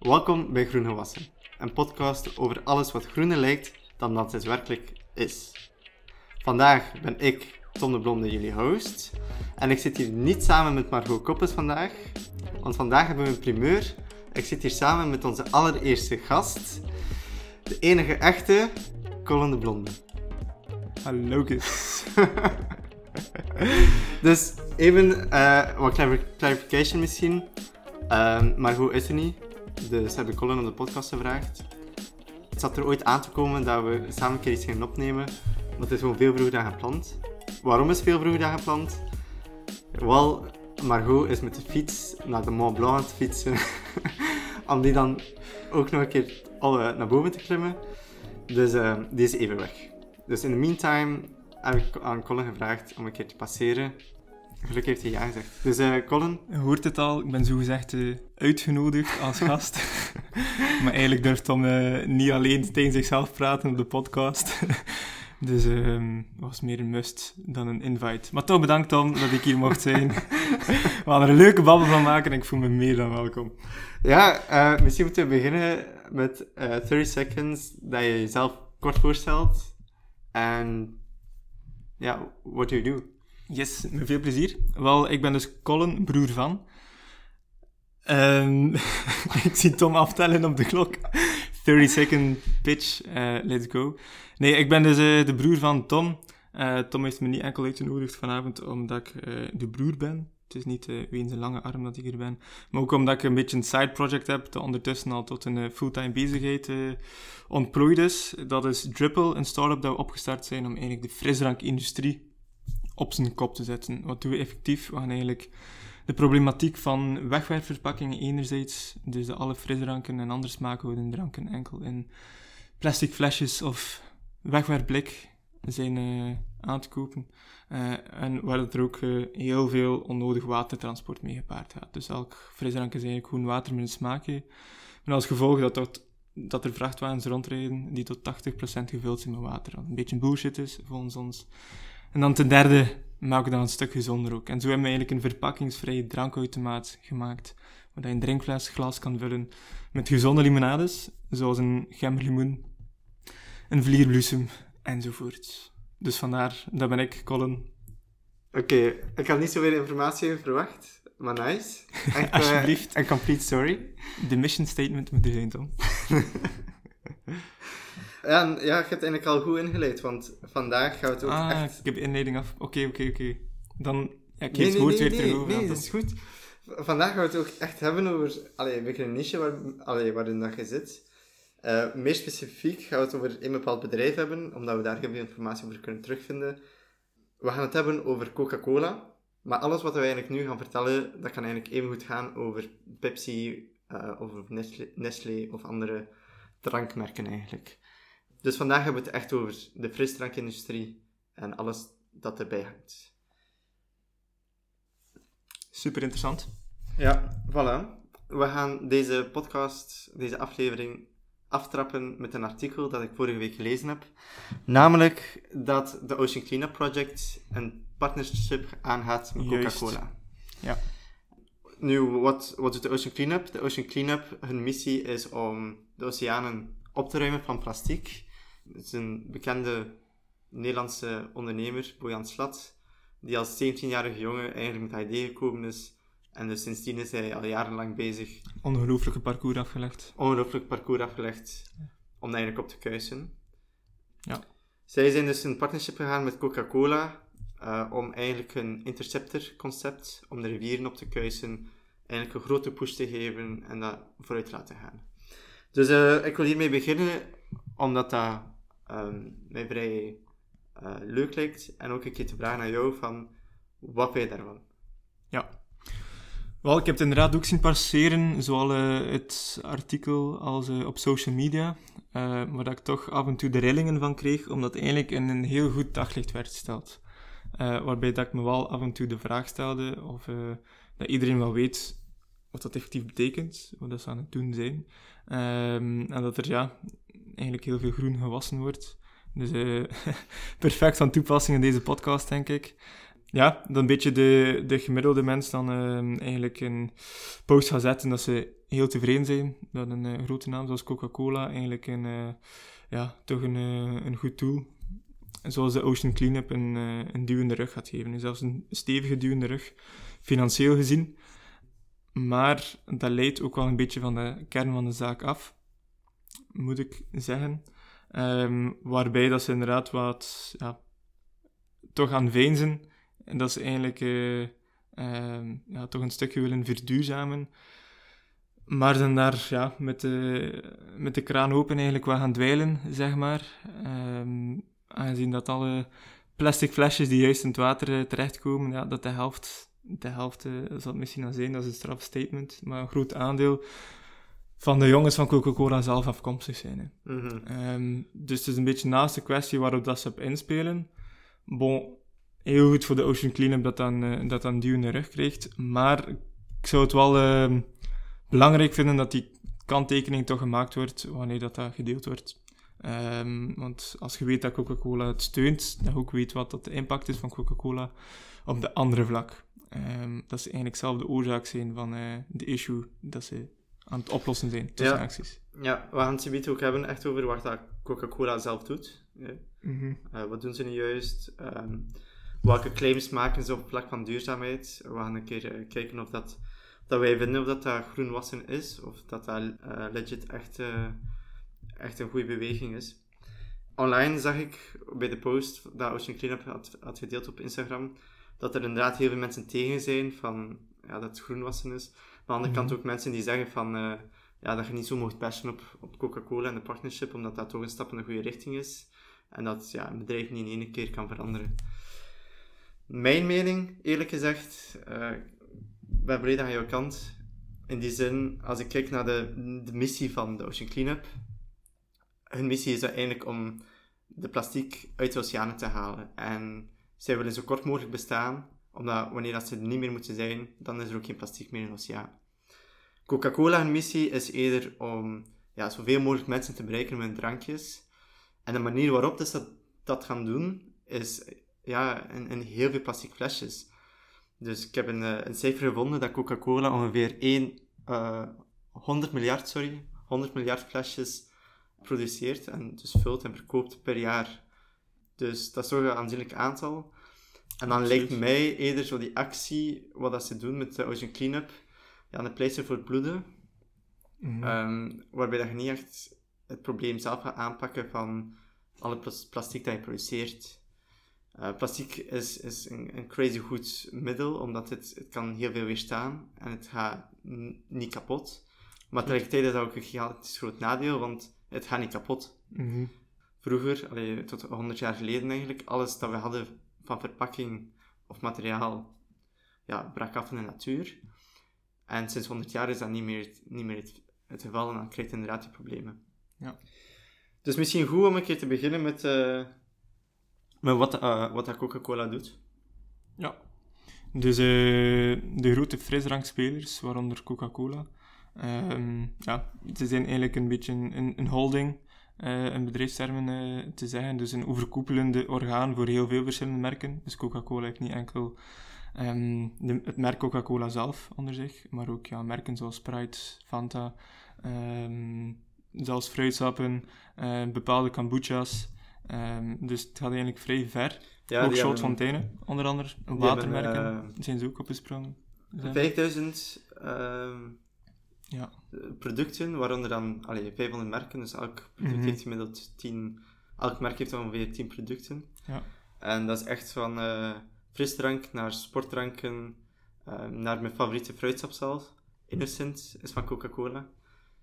Welkom bij Groen Gewassen, een podcast over alles wat groener lijkt dan dat het werkelijk is. Vandaag ben ik, Tom de Blonde, jullie host. En ik zit hier niet samen met Margot Koppes vandaag, want vandaag hebben we een primeur. Ik zit hier samen met onze allereerste gast, de enige echte Colin de Blonde. Hallo dus even uh, wat clarification misschien. Uh, Margot is er niet, dus hebben Colin op de podcast gevraagd. Het zat er ooit aan te komen dat we samen een keer iets gingen opnemen, maar het is gewoon veel vroeger dan gepland. Waarom is veel vroeger dan gepland? Wel, Margot is met de fiets naar de Mont Blanc aan het fietsen. om die dan ook nog een keer alle naar boven te klimmen. Dus uh, die is even weg. Dus in de meantime heb ik aan Colin gevraagd om een keer te passeren. Gelukkig heeft hij ja gezegd. Dus uh, Colin? Hoort het al, ik ben zogezegd uh, uitgenodigd als gast. maar eigenlijk durft Tom uh, niet alleen tegen zichzelf praten op de podcast. dus het um, was meer een must dan een invite. Maar toch bedankt Tom dat ik hier mocht zijn. we gaan er een leuke babbel van maken en ik voel me meer dan welkom. Ja, misschien moeten we beginnen met 30 seconds dat je jezelf kort voorstelt. En ja, what do you do? Yes, met veel plezier. Wel, ik ben dus Colin, broer van. Um, ik zie Tom aftellen op de klok. 30 second pitch, uh, let's go. Nee, ik ben dus uh, de broer van Tom. Uh, Tom heeft me niet enkel uitgenodigd vanavond omdat ik de broer ben. Het is niet weens een lange arm dat ik hier ben. Maar ook omdat ik een beetje een side project heb, dat ondertussen al tot een fulltime bezigheid ontplooid is. Dat is Dripple, een start-up dat we opgestart zijn om eigenlijk de frisdrankindustrie op zijn kop te zetten. Wat doen we effectief? We gaan eigenlijk de problematiek van wegwerpverpakkingen enerzijds, dus de alle frisdranken en andere smaakhoudende dranken enkel in plastic flesjes of wegwerpblik zijn uh, aan te kopen. Uh, en waar er ook uh, heel veel onnodig watertransport mee gepaard gaat. Dus elk frisdrank is eigenlijk groen water met een smaakje. Maar als gevolg dat, dat, dat er vrachtwagens rondrijden die tot 80% gevuld zijn met water. Wat een beetje bullshit is volgens ons. En dan ten derde maken we dat een stuk gezonder ook. En zo hebben we eigenlijk een verpakkingsvrije drankautomaat gemaakt. Waar je een drinkfles glas kan vullen met gezonde limonades, zoals een gemberlimoen, een vlierbloesem enzovoort. Dus vandaar, dat ben ik, Colin. Oké, ik had niet zoveel informatie verwacht, maar nice. Echt, Alsjeblieft. Een complete story. De mission statement moet er zijn, Tom. Ja, ja, je hebt eigenlijk al goed ingeleid, want vandaag gaan we het ook ah, echt... ik heb de inleiding af. Oké, oké, oké. Dan, ja, ik nee, het nee, woord nee, weer nee, terug nee, dat is goed. Vandaag gaan we het ook echt hebben over allee, een beetje een niche waar, allee, waarin dat je zit. Uh, meer specifiek gaan we het over een bepaald bedrijf hebben, omdat we daar heel veel informatie over kunnen terugvinden. We gaan het hebben over Coca-Cola, maar alles wat we eigenlijk nu gaan vertellen, dat kan eigenlijk even goed gaan over Pepsi, uh, of Nestlé, Nestlé of andere drankmerken eigenlijk. Dus vandaag hebben we het echt over de frisdrankindustrie en alles dat erbij hangt. Super interessant. Ja, voilà. We gaan deze podcast, deze aflevering aftrappen met een artikel dat ik vorige week gelezen heb. Namelijk dat de Ocean Cleanup Project een partnership aangaat met Coca-Cola. Ja. Nu, wat, wat doet de Ocean Cleanup? De Ocean Cleanup, hun missie is om de oceanen op te ruimen van plastic. Het is een bekende Nederlandse ondernemer, Bojan Slat, die als 17-jarige jongen eigenlijk met dat idee gekomen is. En dus sindsdien is hij al jarenlang bezig. Ongelooflijke parcours afgelegd. Ongelooflijk parcours afgelegd om eigenlijk op te kuisen. Ja. Zij zijn dus in partnership gegaan met Coca-Cola uh, om eigenlijk een interceptor-concept, om de rivieren op te kuisen, eigenlijk een grote push te geven en dat vooruit te laten gaan. Dus uh, ik wil hiermee beginnen, omdat dat um, mij vrij uh, leuk lijkt. En ook een keer te vragen aan jou van, wat vind je daarvan? Ja. Wel, ik heb het inderdaad ook zien passeren, zowel uh, het artikel als uh, op social media, uh, waar ik toch af en toe de rillingen van kreeg, omdat eigenlijk in een heel goed daglicht werd gesteld. waarbij dat ik me wel af en toe de vraag stelde of dat iedereen wel weet wat dat effectief betekent, wat dat ze aan het doen zijn. Um, en dat er ja, eigenlijk heel veel groen gewassen wordt. Dus uh, perfect van toepassing in deze podcast, denk ik. Ja, dan een beetje de, de gemiddelde mens dan uh, eigenlijk een post gaat zetten dat ze heel tevreden zijn dat een eh, grote naam zoals Coca-Cola eigenlijk een, eh, ja, toch een, eh, een goed doel, zoals de Ocean Cleanup, een, eh, een duw in de rug gaat geven. Zelfs een stevige duw in de rug, financieel gezien. Maar dat leidt ook wel een beetje van de kern van de zaak af, moet ik zeggen. Ehm, waarbij dat ze inderdaad wat ja, toch aan veinzen. En dat ze eigenlijk eh, ehm, ja, toch een stukje willen verduurzamen. Maar zijn daar ja, met, de, met de kraan open eigenlijk wel gaan dweilen, zeg maar. Ehm, aangezien dat alle plastic flesjes die juist in het water eh, terechtkomen, ja, dat de helft, de helft eh, zal misschien al zijn, dat is een strafstatement, maar een groot aandeel van de jongens van Coca-Cola zelf afkomstig zijn. Hè. Mhm. Ehm, dus het is een beetje naast de kwestie waarop dat ze op inspelen. Bon, heel goed voor de Ocean Cleanup dat dan, eh, dat dan duw in de rug krijgt. Maar ik zou het wel ehm, belangrijk vinden dat die kanttekening toch gemaakt wordt wanneer dat, dat gedeeld wordt. Ehm, want als je weet dat Coca-Cola het steunt, dan ook weet wat dat de impact is van Coca-Cola op de andere vlak. Dat ze eigenlijk zelf de oorzaak zijn van eh, de issue dat ze aan het oplossen zijn tussen Ja. acties. Ja, we gaan het ook hebben echt over wat dat Coca-Cola zelf doet. Ja. Eh, wat doen ze nu juist? Ehm, welke claims maken ze op vlak van duurzaamheid? We gaan een keer eh, kijken of dat, dat wij vinden of dat, dat groen wassen is, of dat dat eh, legit echt, echt een goede beweging is. Online zag ik bij de post dat Ocean Cleanup had, had gedeeld op Instagram, dat er inderdaad heel veel mensen tegen zijn van ja, dat het groen wassen is. Aan de andere kant ook mensen die zeggen van eh, ja, dat je niet zo mocht bashen op, op Coca-Cola en de partnership, omdat dat toch een stap in de goede richting is. En dat ja, een bedrijf niet in één keer kan veranderen. Mijn mening, eerlijk gezegd, ik ben volledig aan jouw kant. In die zin, als ik kijk naar de, de missie van de Ocean Cleanup, hun missie is uiteindelijk om de plastic uit de oceanen te halen. En zij willen zo kort mogelijk bestaan, omdat wanneer dat ze er niet meer moeten zijn, dan is er ook geen plastic meer in de oceaan. Coca-Cola hun missie is eerder om ja, zoveel mogelijk mensen te bereiken met drankjes. En de manier waarop dat ze dat, dat gaan doen, is ja, in, in heel veel plastic flesjes. Dus ik heb een, eh, een cijfer gevonden dat Coca-Cola ongeveer 1, eh, 100 miljard, sorry, 100 miljard flesjes produceert en dus vult en verkoopt per jaar. Dus dat is toch een aanzienlijk aantal. En dan Absoluut. lijkt mij eerder zo die actie, wat dat ze doen met de Ocean Cleanup, ja, een pleister voor het bloeden. Mhm. Ehm, waarbij dat je niet echt het probleem zelf gaat aanpakken van alle plas- plastic dat je produceert. Eh, plastic is, is een, een crazy goed middel, omdat het, het kan heel veel weerstaan en het gaat niet kapot. Maar tegelijkertijd is dat ook een gigantisch groot nadeel, want het gaat niet kapot. Mhm. Vroeger, allee, tot 100 jaar geleden eigenlijk, alles dat we hadden van verpakking of materiaal, ja, brak af in de natuur. En sinds 100 jaar is dat niet meer, niet meer het, het geval en dan krijg je inderdaad die problemen. Ja. Dus misschien goed om een keer te beginnen met, eh, met wat, eh, wat Coca-Cola doet. Ja. Dus eh, de grote frisdrankspelers, waaronder Coca-Cola, ehm, ja, ze zijn eigenlijk een beetje een, een, een holding, in bedrijfstermen te zeggen. Dus een overkoepelende orgaan voor heel veel verschillende merken. Dus Coca-Cola heeft niet enkel ehm, de- het merk Coca-Cola zelf onder zich, maar ook ja, merken zoals Sprite, Fanta, ehm, zelfs fruitsappen, eh, bepaalde kombucha's. Ehm, dus het gaat eigenlijk vrij ver. Ja, ook hebben- Fontaine, onder andere. hebben, Watermerken eh, zijn ze ook opgesprongen. Zijn. 5000 ehm, Ja. producten, waaronder dan allee, 500 merken. Dus elk product Mhm. heeft gemiddeld 10... Elk merk heeft ongeveer 10 producten. Ja. En dat is echt van eh, frisdrank naar sportdranken, eh, naar mijn favoriete fruitsap zelf. Innocent is van Coca-Cola.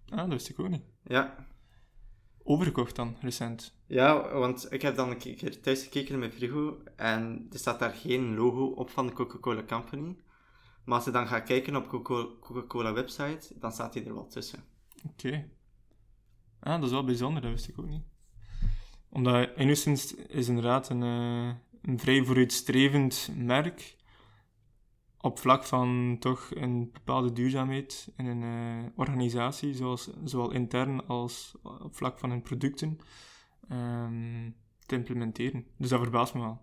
Ah, dat wist ik ook niet. Ja. Overgekocht dan, recent. ja, want ik heb dan een keer thuis gekeken in mijn frigo en er staat daar geen logo op van de Coca-Cola Company. Maar als je dan gaat kijken op Coca- Coca-Cola website, dan staat hij er wel tussen. Oké. Ah, dat is wel bijzonder, dat wist ik ook niet. Omdat Innocence is inderdaad een, eh, een vrij vooruitstrevend merk. Op vlak van toch een bepaalde duurzaamheid in een eh, organisatie, zoals, zowel intern als op vlak van hun producten, ehm, te implementeren. Dus dat verbaast me wel.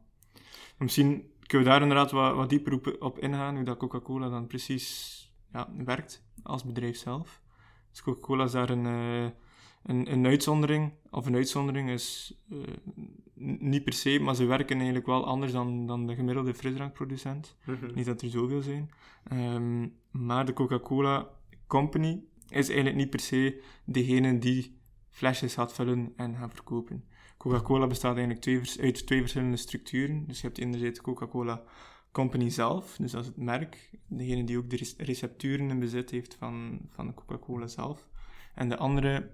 Misschien kunnen we daar inderdaad wat, wat dieper op, op ingaan, hoe dat Coca-Cola dan precies ja, werkt als bedrijf zelf. Dus Coca-Cola is daar een, eh, een, een uitzondering. Of een uitzondering is eh, niet per se, maar ze werken eigenlijk wel anders dan, dan de gemiddelde frisdrankproducent. Mhm. Niet dat er zoveel zijn. Ehm, maar de Coca-Cola Company is eigenlijk niet per se degene die flesjes gaat vullen en gaat verkopen. Coca-Cola bestaat eigenlijk twee, uit twee verschillende structuren. Dus je hebt enerzijds de Coca-Cola Company zelf, dus dat is het merk, degene die ook de rec- recepturen in bezit heeft van, van de Coca-Cola zelf. En de andere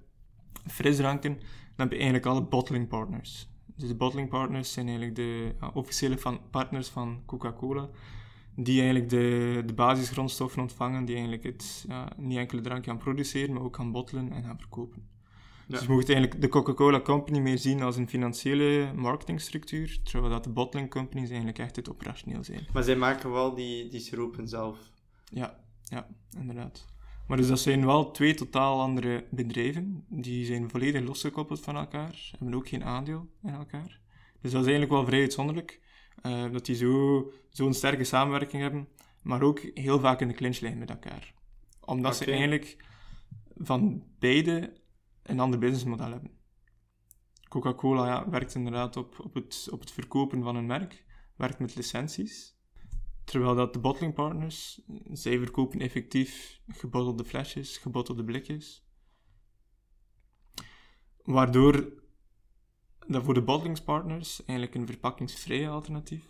frisdranken, dan heb je eigenlijk alle bottling partners. Dus de bottling partners zijn eigenlijk de ja, officiële van, partners van Coca-Cola, die eigenlijk de, de basisgrondstoffen ontvangen, die eigenlijk het ja, niet enkele drank gaan produceren, maar ook gaan bottelen en gaan verkopen. Ja. Dus je moet eigenlijk de Coca-Cola Company meer zien als een financiële marketingstructuur, terwijl dat de bottling companies eigenlijk echt het operationeel zijn. Maar zij maken wel die, die siropen zelf. Ja, ja, inderdaad. Maar dus dat zijn wel twee totaal andere bedrijven. Die zijn volledig losgekoppeld van elkaar. Hebben ook geen aandeel in elkaar. Dus dat is eigenlijk wel vrij uitzonderlijk. eh, dat die zo, zo'n sterke samenwerking hebben. Maar ook heel vaak in de clinch liggen met elkaar. Omdat ze eigenlijk van beide een ander businessmodel hebben. Coca-Cola ja, werkt inderdaad op, op, het, op het verkopen van een merk. Werkt met licenties. Terwijl dat de bottling partners, zij verkopen effectief gebottelde flesjes, gebottelde blikjes. Waardoor dat voor de bottlingspartners eigenlijk een verpakkingsvrije alternatief,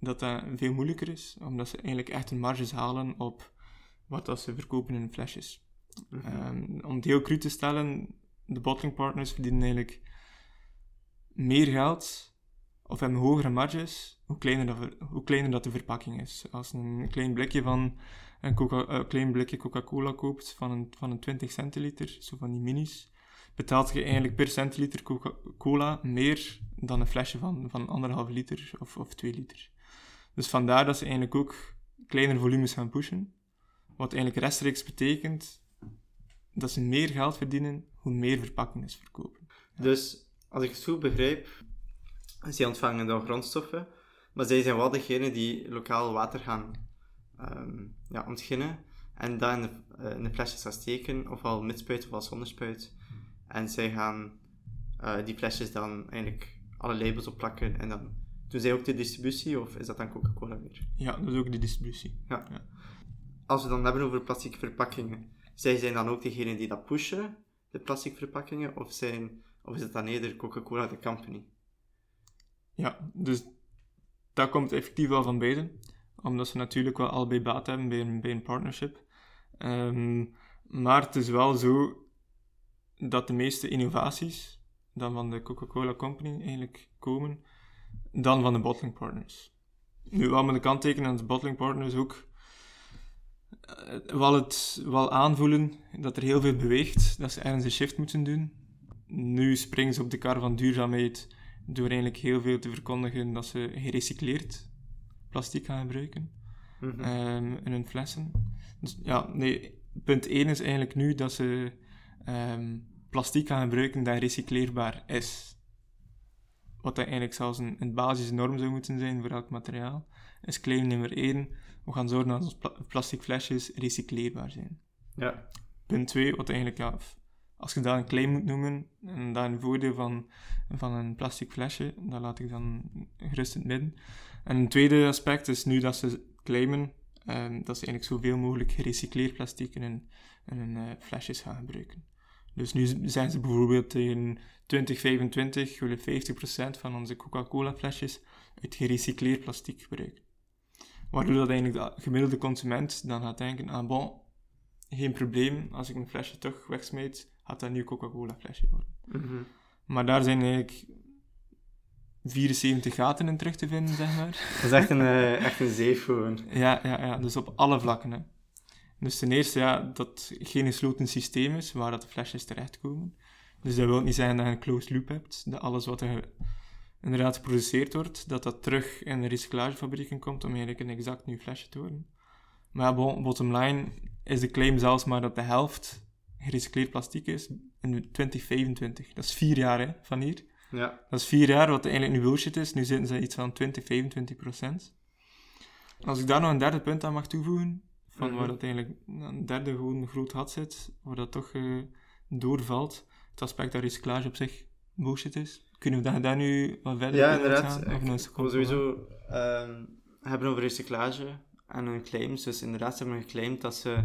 dat dat veel moeilijker is, omdat ze eigenlijk echt een marges halen op wat dat ze verkopen in flesjes. Mhm. Ehm, om het heel cru te stellen, de bottling partners verdienen eigenlijk meer geld of hebben hogere marges hoe kleiner, dat, hoe kleiner dat de verpakking is. Als een klein blikje van een Coca, eh, klein blikje Coca-Cola koopt van een, van een 20 centiliter, zo van die minis, betaalt je eigenlijk per centiliter Coca-Cola meer dan een flesje van, van anderhalf liter of, of 2 liter. Dus vandaar dat ze eigenlijk ook kleinere volumes gaan pushen. Wat eigenlijk rechtstreeks betekent dat ze meer geld verdienen hoe meer verpakkingen ze verkopen. Dus, als ik het goed begrijp, zij ontvangen dan grondstoffen, maar zij zijn wel degene die lokaal water gaan ehm, ja, ontginnen en dat in de, eh, in de flesjes gaan steken, ofwel met spuit ofwel zonder spuit. En zij gaan eh, die flesjes dan eigenlijk alle labels opplakken en dan doen zij ook de distributie, of is dat dan Coca-Cola weer? Ja, dat is ook de distributie. Als we dan hebben over plastic verpakkingen, zij zijn dan ook degene die dat pushen, de plastic verpakkingen, of, zijn, of is het dan eerder Coca-Cola, de company? Ja, dus dat komt effectief wel van beiden. Omdat ze natuurlijk wel allebei baat hebben bij een, bij een partnership. Ehm, maar het is wel zo dat de meeste innovaties dan van de Coca-Cola Company eigenlijk komen dan van de bottling partners. Nu wel met de kanttekening dat de bottling partners ook eh, wel, het, wel aanvoelen dat er heel veel beweegt, dat ze ergens een shift moeten doen. Nu springen ze op de kar van duurzaamheid door eigenlijk heel veel te verkondigen dat ze gerecycleerd plastic gaan gebruiken Mhm. ehm, in hun flessen. Dus ja, nee, punt 1 is eigenlijk nu dat ze ehm, plastic gaan gebruiken dat recycleerbaar is. Wat dat eigenlijk zelfs een, een basisnorm zou moeten zijn voor elk materiaal. Is claim nummer 1. We gaan zorgen dat onze pla- plastic flesjes recycleerbaar zijn. Ja. Punt 2, wat eigenlijk, ja, als je dat een claim moet noemen, en dat een voordeel van, van een plastic flesje, dat laat ik dan gerust in het midden. En een tweede aspect is nu dat ze claimen ehm, dat ze eigenlijk zoveel mogelijk gerecycleerd plastic in hun, in eh, flesjes gaan gebruiken. Dus nu z- zeggen ze bijvoorbeeld in 2025 willen 50% van onze Coca-Cola flesjes uit gerecycleerd plastic gebruiken. Waardoor dat eigenlijk de gemiddelde consument dan gaat denken, ah bon, geen probleem, als ik een flesje toch wegsmijt, gaat dat nu Coca-Cola flesje worden. Mhm. Maar daar zijn eigenlijk 74 gaten in terug te vinden, zeg maar. Dat is echt een, eh, echt een zeef gewoon. Ja, ja, ja, dus op alle vlakken. Hè. Dus ten eerste, ja, dat het geen gesloten systeem is waar dat de flesjes terechtkomen. Dus dat wil niet zeggen dat je een closed loop hebt, dat alles wat er inderdaad geproduceerd wordt, dat dat terug in de recyclagefabrieken komt om eigenlijk een exact nieuw flesje te worden. Maar ja, bottom line is de claim zelfs maar dat de helft gerecycleerd plastic is in 2025. Dat is vier jaar hè, van hier. Ja. Dat is vier jaar, wat eigenlijk nu bullshit is. Nu zitten ze iets van 20, 25 procent. Als ik daar nog een derde punt aan mag toevoegen, van Mhm. waar dat eigenlijk een derde gewoon groot gat zit, waar dat toch eh, doorvalt. Het aspect dat recyclage op zich bullshit is. Kunnen we daar, nu wat verder Ja, in inderdaad. Of Ik wil sowieso ehm, hebben over recyclage en hun claims. Dus inderdaad, ze hebben geclaimd dat ze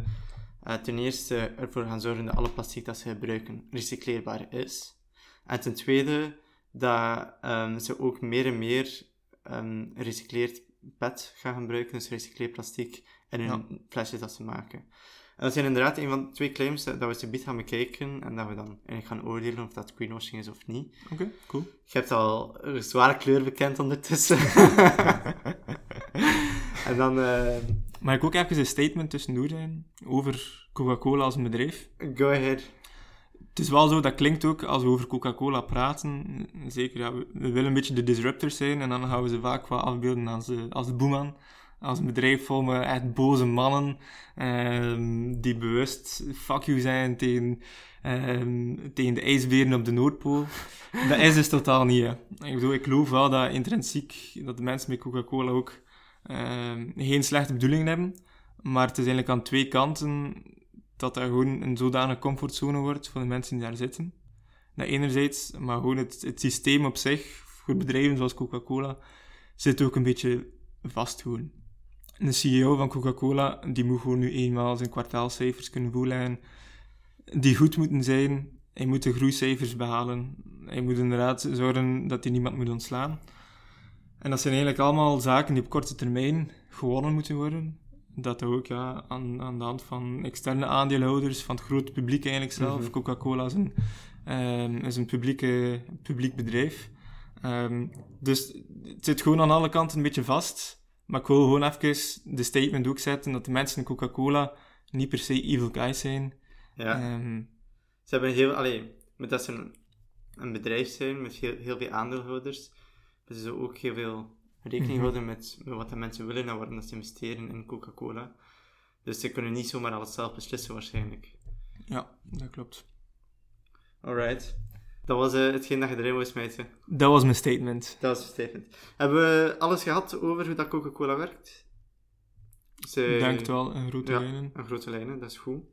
ten eerste ervoor gaan zorgen dat alle plastic dat ze gebruiken recycleerbaar is. En ten tweede dat ehm, ze ook meer en meer ehm recycleerd PET gaan gebruiken, dus recycleerplastic, in hun flesjes dat ze maken. En dat zijn inderdaad een van de twee claims dat we ze gaan bekijken en dat we dan eigenlijk gaan oordelen of dat greenwashing is of niet. Oké, cool. Je hebt al een zware kleur bekend ondertussen. en dan, eh, Mag ik ook even een statement tussendoor zijn over Coca-Cola als een bedrijf? go ahead. Het is wel zo, dat klinkt ook als we over Coca-Cola praten. Zeker, ja, we, we willen een beetje de disruptors zijn en dan gaan we ze vaak wel afbeelden als de, als de boeman. Als een bedrijf vol met echt boze mannen ehm, die bewust fuck you zijn tegen, ehm, tegen de ijsberen op de Noordpool. dat is dus totaal niet. Hè. Ik bedoel, ik geloof wel dat intrinsiek dat de mensen met Coca-Cola ook geen slechte bedoelingen hebben. Maar het is eigenlijk aan twee kanten dat dat gewoon een zodanige comfortzone wordt voor de mensen die daar zitten. Dat enerzijds, maar gewoon het, het systeem op zich, voor bedrijven zoals Coca-Cola, zit ook een beetje vast. De CEO van Coca-Cola, die moet gewoon nu eenmaal zijn kwartaalcijfers kunnen voorleggen, die goed moeten zijn. Hij moet de groeicijfers behalen. Hij moet inderdaad zorgen dat hij niemand moet ontslaan. En dat zijn eigenlijk allemaal zaken die op korte termijn gewonnen moeten worden dat ook ja, aan, aan de hand van externe aandeelhouders, van het grote publiek eigenlijk zelf. Mhm. Coca-Cola is een, ehm, is een publieke, publiek bedrijf. Ehm, dus het zit gewoon aan alle kanten een beetje vast. Maar ik wil gewoon even de statement ook zetten dat de mensen in Coca-Cola niet per se evil guys zijn. Ja. Ehm, Ze hebben heel, allee, met dat ze een, een bedrijf zijn met heel, heel veel aandeelhouders, hebben ze ook heel veel rekening houden met, met wat de mensen willen en waarom dat ze investeren in Coca-Cola. Dus ze kunnen niet zomaar alles zelf beslissen waarschijnlijk. ja, dat klopt. Alright. Dat was eh, hetgeen dat je erin wou smijten. Dat was mijn statement. Dat was het statement. Hebben we alles gehad over hoe dat Coca-Cola werkt? Ze, Ik denk het wel, een grote ja. lijnen. Een grote lijnen, dat is goed.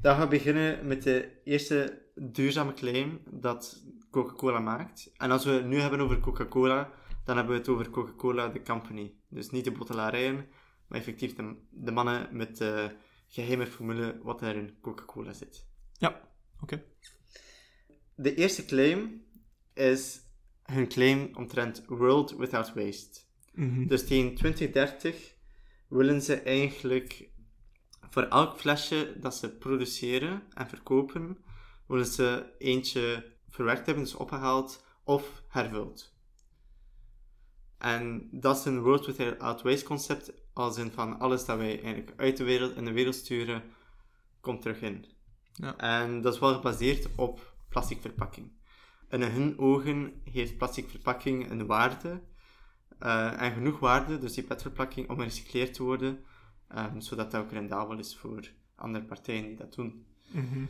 Dan gaan we beginnen met de eerste duurzame claim dat Coca-Cola maakt. En als we het nu hebben over Coca-Cola, dan hebben we het over Coca-Cola, de company. Dus niet de bottelarijen, maar effectief de, de mannen met de geheime formule wat er in Coca-Cola zit. Ja, oké. De eerste claim is hun claim omtrent World Without Waste. Mhm. Dus tegen 2030 willen ze eigenlijk voor elk flesje dat ze produceren en verkopen, willen ze eentje verwerkt hebben, dus opgehaald of hervuld. En dat is een World Without Waste concept, als in van alles dat wij eigenlijk uit de wereld in de wereld sturen, komt terug in. Ja. En dat is wel gebaseerd op plastic verpakking. En in hun ogen heeft plastic verpakking een waarde, eh, en genoeg waarde, dus die petverpakking, om gerecycleerd te worden, ehm, zodat dat ook rendabel is voor andere partijen die dat doen. Mhm.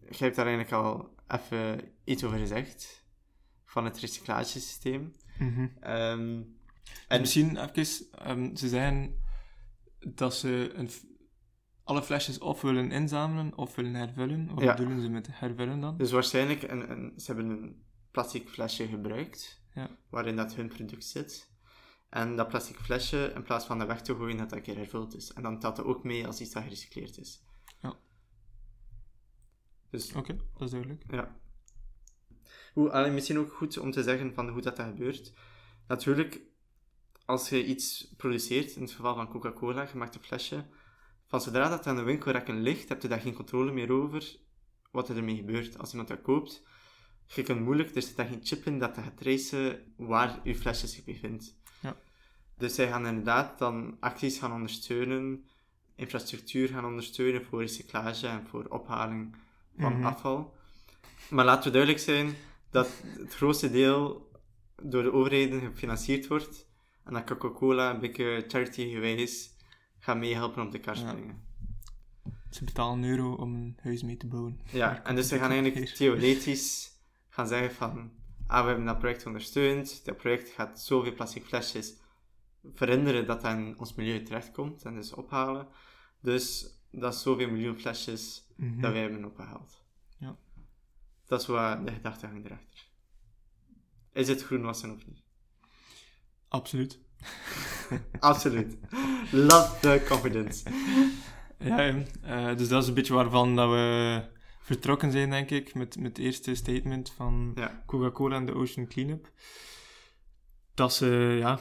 Jij hebt daar eigenlijk al even iets over gezegd, van het recyclagesysteem. Mhm. Ehm, En misschien even, ehm, ze zeggen dat ze een, f- alle flesjes of willen inzamelen of willen hervullen. Wat Ja. bedoelen ze met hervullen dan? Dus waarschijnlijk, een, een, ze hebben een plastic flesje gebruikt, Ja. waarin dat hun product zit. En dat plastic flesje, in plaats van dat weg te gooien, dat dat een keer hervuld is. En dan telt dat ook mee als iets dat gerecycleerd is. Dus Oké, dat is duidelijk. Ja. Hoe, misschien ook goed om te zeggen van hoe dat, dat gebeurt. Natuurlijk, als je iets produceert, in het geval van Coca-Cola, je maakt een flesje, van zodra dat aan de winkelrekken ligt, heb je daar geen controle meer over wat er ermee gebeurt. Als iemand dat koopt, je kunt moeilijk, er zit daar geen chip in dat je gaat tracen waar je flesje zich bevindt. Ja. Dus zij gaan inderdaad dan acties gaan ondersteunen, infrastructuur gaan ondersteunen voor recyclage en voor ophaling van Mhm. afval. Maar laten we duidelijk zijn dat het grootste deel door de overheden gefinancierd wordt en dat Coca-Cola een beetje charity-gewijs gaat meehelpen op de kar Ja. springen. Ze betalen een euro om een huis mee te bouwen. Ja, en dus we gaan eigenlijk theoretisch gaan zeggen van ah, we hebben dat project ondersteund, dat project gaat zoveel plastic flesjes verhinderen dat dat in ons milieu terechtkomt en dus ophalen. Dus dat is zoveel miljoen flesjes Mhm. dat wij hebben opgehaald. Ja. Dat is wat de gedachtegang erachter. Is het groenwassen of niet? Absoluut. Absoluut. Love the confidence. Ja, eh, dus dat is een beetje waarvan dat we vertrokken zijn, denk ik, met, met het eerste statement van Ja. Coca-Cola en de Ocean Cleanup. Dat ze, ja,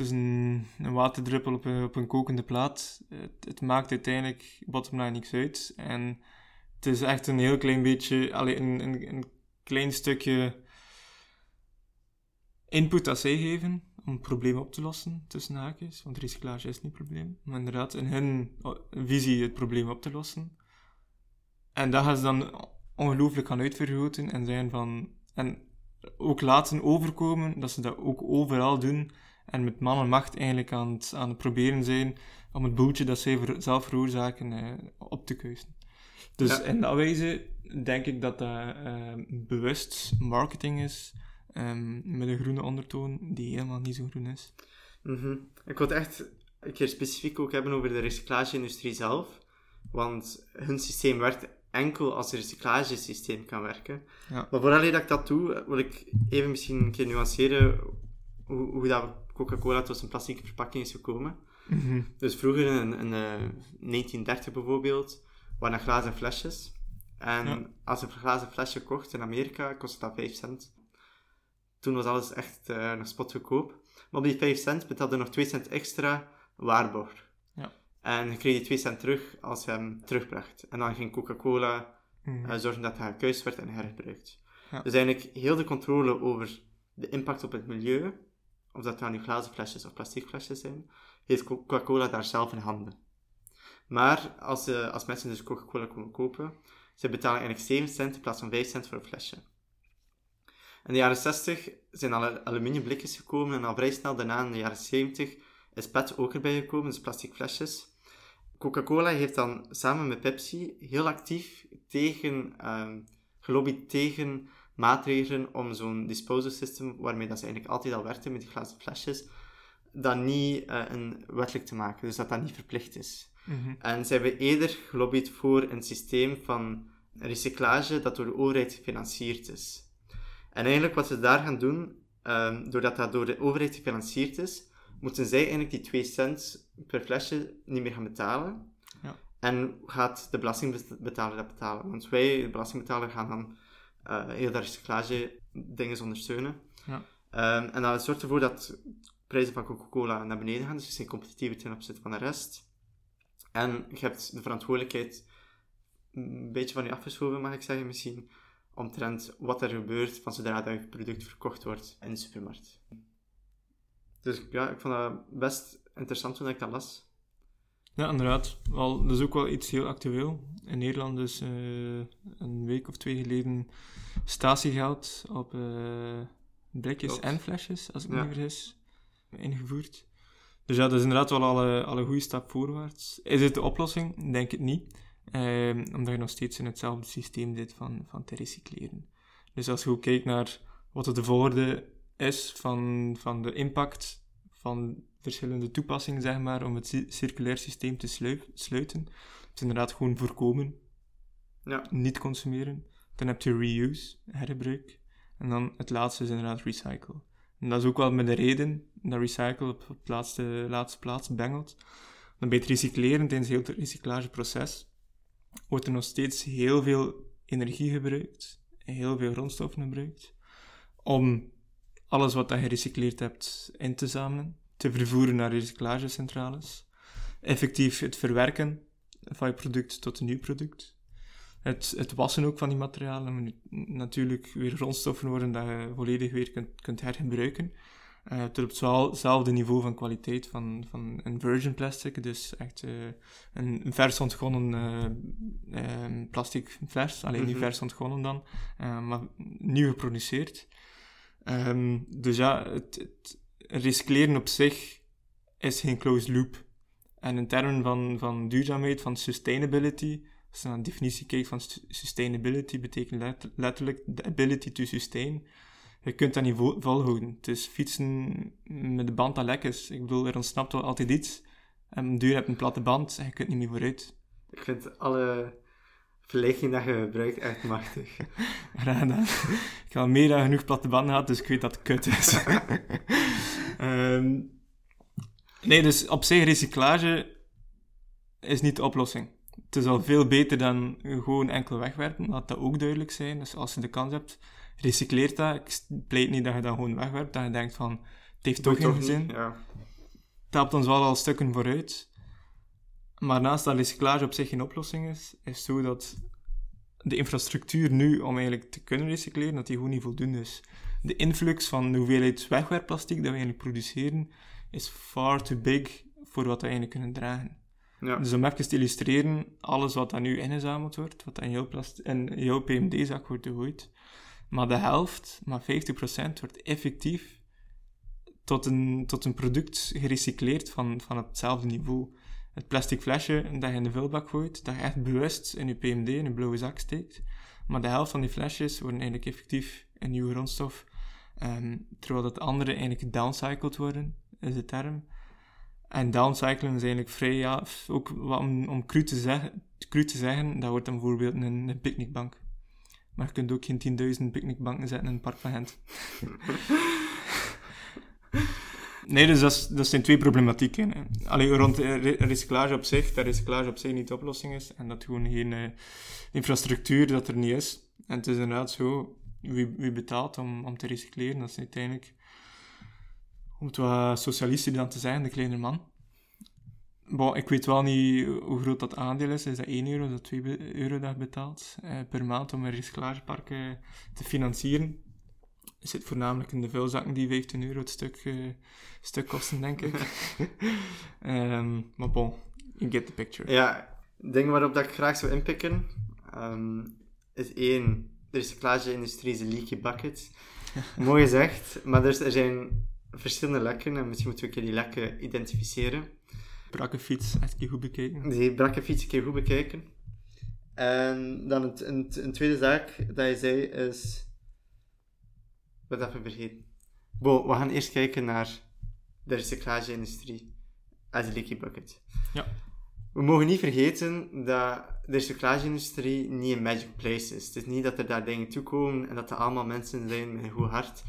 is een, een waterdruppel op een, op een kokende plaat. Het, het maakt uiteindelijk bottom line niks uit. En het is echt een heel klein beetje, allee, een, een, een klein stukje input dat zij geven om het probleem op te lossen, tussen haakjes. Want recyclage is niet het probleem. Maar inderdaad, in hun visie het probleem op te lossen. En dat gaan ze dan ongelooflijk gaan uitvergroten en zijn van... En ook laten overkomen dat ze dat ook overal doen. En met man en macht eigenlijk aan het, aan het proberen zijn om het boeltje dat zij ver- zelf veroorzaken eh, op te kuisen. Dus Ja. in dat wijze denk ik dat dat eh, bewust marketing is ehm, met een groene ondertoon die helemaal niet zo groen is. Mhm. Ik wil het echt een keer specifiek ook hebben over de recyclageindustrie zelf. Want hun systeem werkt enkel als het recyclagesysteem kan werken. Ja. Maar vooral dat ik dat doe, wil ik even misschien een keer nuanceren hoe, hoe dat Coca-Cola tot zijn plastieke verpakking is gekomen. Mhm. Dus vroeger, in, in eh, 1930 bijvoorbeeld, waren dat glazen flesjes. En Ja. als je een glazen flesje kocht in Amerika, kostte dat 5 cent. Toen was alles echt eh, nog spotgoedkoop. Maar op die 5 cent betaalde nog 2 cent extra waarborg. Ja. En je kreeg die 2 cent terug als je hem terugbracht. En dan ging Coca-Cola Mhm. eh, zorgen dat hij gekuist werd en hergebruikt. Ja. Dus eigenlijk heel de controle over de impact op het milieu, of dat nou nu glazen flesjes of plastic flesjes zijn, heeft Coca-Cola daar zelf in handen. Maar als, eh, als mensen dus Coca-Cola komen kopen, ze betalen eigenlijk 7 cent in plaats van 5 cent voor een flesje. In de jaren 60 zijn alle aluminium blikjes gekomen en al vrij snel daarna in de jaren 70 is PET ook erbij gekomen, dus plastic flesjes. Coca-Cola heeft dan samen met Pepsi heel actief tegen, ehm, gelobbyd tegen maatregelen om zo'n disposal system, waarmee dat ze eigenlijk altijd al werkten met die glazen flesjes, dat niet eh, een wettelijk te maken, dus dat dat niet verplicht is. Mhm. En ze hebben eerder gelobbyd voor een systeem van recyclage dat door de overheid gefinancierd is. En eigenlijk wat ze daar gaan doen, ehm, doordat dat door de overheid gefinancierd is, moeten zij eigenlijk die 2 cent per flesje niet meer gaan betalen. Ja. En gaat de belastingbetaler dat betalen. Want wij, de belastingbetaler, gaan dan eh, heel dat recyclage dingen ondersteunen. Ja. Ehm, en dat zorgt ervoor dat de prijzen van Coca-Cola naar beneden gaan, dus ze zijn competitiever ten opzichte van de rest. En je hebt de verantwoordelijkheid een beetje van je afgeschoven, mag ik zeggen, misschien, omtrent wat er gebeurt van zodra dat je product verkocht wordt in de supermarkt. Dus ja, ik vond dat best interessant toen ik dat las. Ja, inderdaad. Wel, dat is ook wel iets heel actueel. In Nederland is eh, een week of twee geleden statiegeld op eh blikjes en flesjes, als ik me Ja. niet vergis, ingevoerd. Dus ja, dat is inderdaad wel al een, al een goede stap voorwaarts. Is het de oplossing? Denk het niet. Ehm, omdat je nog steeds in hetzelfde systeem zit van, van te recycleren. Dus als je ook kijkt naar wat de volgorde is van, van de impact van verschillende toepassingen, zeg maar, om het ci- circulair systeem te sluiten. Het is inderdaad gewoon voorkomen, Ja, niet consumeren. Dan heb je reuse, hergebruik. En dan het laatste is inderdaad recycle. En dat is ook wel met de reden dat recycle op de laatste, laatste plaats bengelt. Dan bij het recycleren, tijdens heel het recyclageproces, wordt er nog steeds heel veel energie gebruikt, heel veel grondstoffen gebruikt, om alles wat je gerecycleerd hebt in te zamelen, te vervoeren naar recyclagecentrales, effectief het verwerken van je product tot een nieuw product. Het, het wassen ook van die materialen natuurlijk weer grondstoffen worden dat je volledig weer kunt, kunt hergebruiken. Eh, tot op hetzelfde niveau van kwaliteit van, van een virgin plastic, dus echt eh, een vers ontgonnen eh, eh, plastic fles, alleen niet Mhm. vers ontgonnen dan, maar nieuw geproduceerd. Ehm, dus ja, het, het recycleren op zich is geen closed loop. En in termen van, van duurzaamheid, van sustainability, als je naar de definitie kijkt van sustainability, betekent let- letterlijk the ability to sustain. Je kunt dat niet vo- volhouden. Het is fietsen met de band dat lek is. Ik bedoel, er ontsnapt wel altijd iets. En duur heb een platte band en je kunt niet meer vooruit. Ik vind alle verlichting dat je gebruikt echt machtig. Ik heb al meer dan genoeg platte banden gehad, dus ik weet dat het kut is. Ehm, nee, dus op zich, recyclage is niet de oplossing. Het is al veel beter dan gewoon enkel wegwerpen, laat dat ook duidelijk zijn. Dus als je de kans hebt, recycleer dat. Ik pleit niet dat je dat gewoon wegwerpt, dat je denkt van, het heeft toch geen zin. Ja. Het helpt ons wel al stukken vooruit. Maar naast dat recyclage op zich geen oplossing is, is het zo dat de infrastructuur nu om eigenlijk te kunnen recycleren, dat die gewoon niet voldoende is. De influx van de hoeveelheid wegwerpplastic dat we eigenlijk produceren, is far too big voor wat we eigenlijk kunnen dragen. Ja. Dus om even te illustreren, alles wat dan nu ingezameld wordt, wat in jouw, plast- in jouw PMD-zak wordt gegooid, maar de helft, maar 50% wordt effectief tot een, tot een product gerecycleerd van, van hetzelfde niveau. Het plastic flesje dat je in de vulbak gooit, dat je echt bewust in je PMD, in je blauwe zak steekt, maar de helft van die flesjes worden eigenlijk effectief een nieuwe grondstof, ehm, terwijl dat andere eigenlijk gedowncycled worden, is de term. En downcyclen is eigenlijk vrij, ja, ook om, om cru, te zeggen, cru te zeggen, dat wordt dan bijvoorbeeld een, een picknickbank. Maar je kunt ook geen 10.000 picknickbanken zetten in het park van Gent. nee, dus dat, dat zijn twee problematieken. Alleen rond re- recyclage op zich, dat recyclage op zich niet de oplossing is. En dat gewoon geen eh, infrastructuur dat er niet is. En het is inderdaad zo, wie, wie betaalt om, om te recycleren, dat is uiteindelijk om het wat socialistisch dan te zeggen, de kleine man. Ik weet wel niet hoe groot dat aandeel is. Is dat 1 euro, is dat 2 be- euro dat je betaalt eh, per maand om een recyclagepark te financieren? Het zit voornamelijk in de vuilzakken die 15 euro het stuk, eh, stuk kosten, denk ik. Ehm, maar bon, you get the picture. Ja, dingen waarop dat ik graag zou inpikken, ehm, is één, de recyclage-industrie is een leaky bucket. Mooi gezegd, maar er, er zijn verschillende lekken en misschien moeten we een keer die lekken identificeren. Brakke fiets, echt een keer goed bekeken. Die brakke fiets een keer goed bekijken. En dan het, een, een tweede zaak dat je zei is... Wat even vergeten. Bo, we gaan eerst kijken naar de recyclage-industrie als leaky bucket. Ja. We mogen niet vergeten dat de recyclage-industrie niet een magic place is. Het is niet dat er daar dingen toekomen en dat er allemaal mensen zijn met een goed hart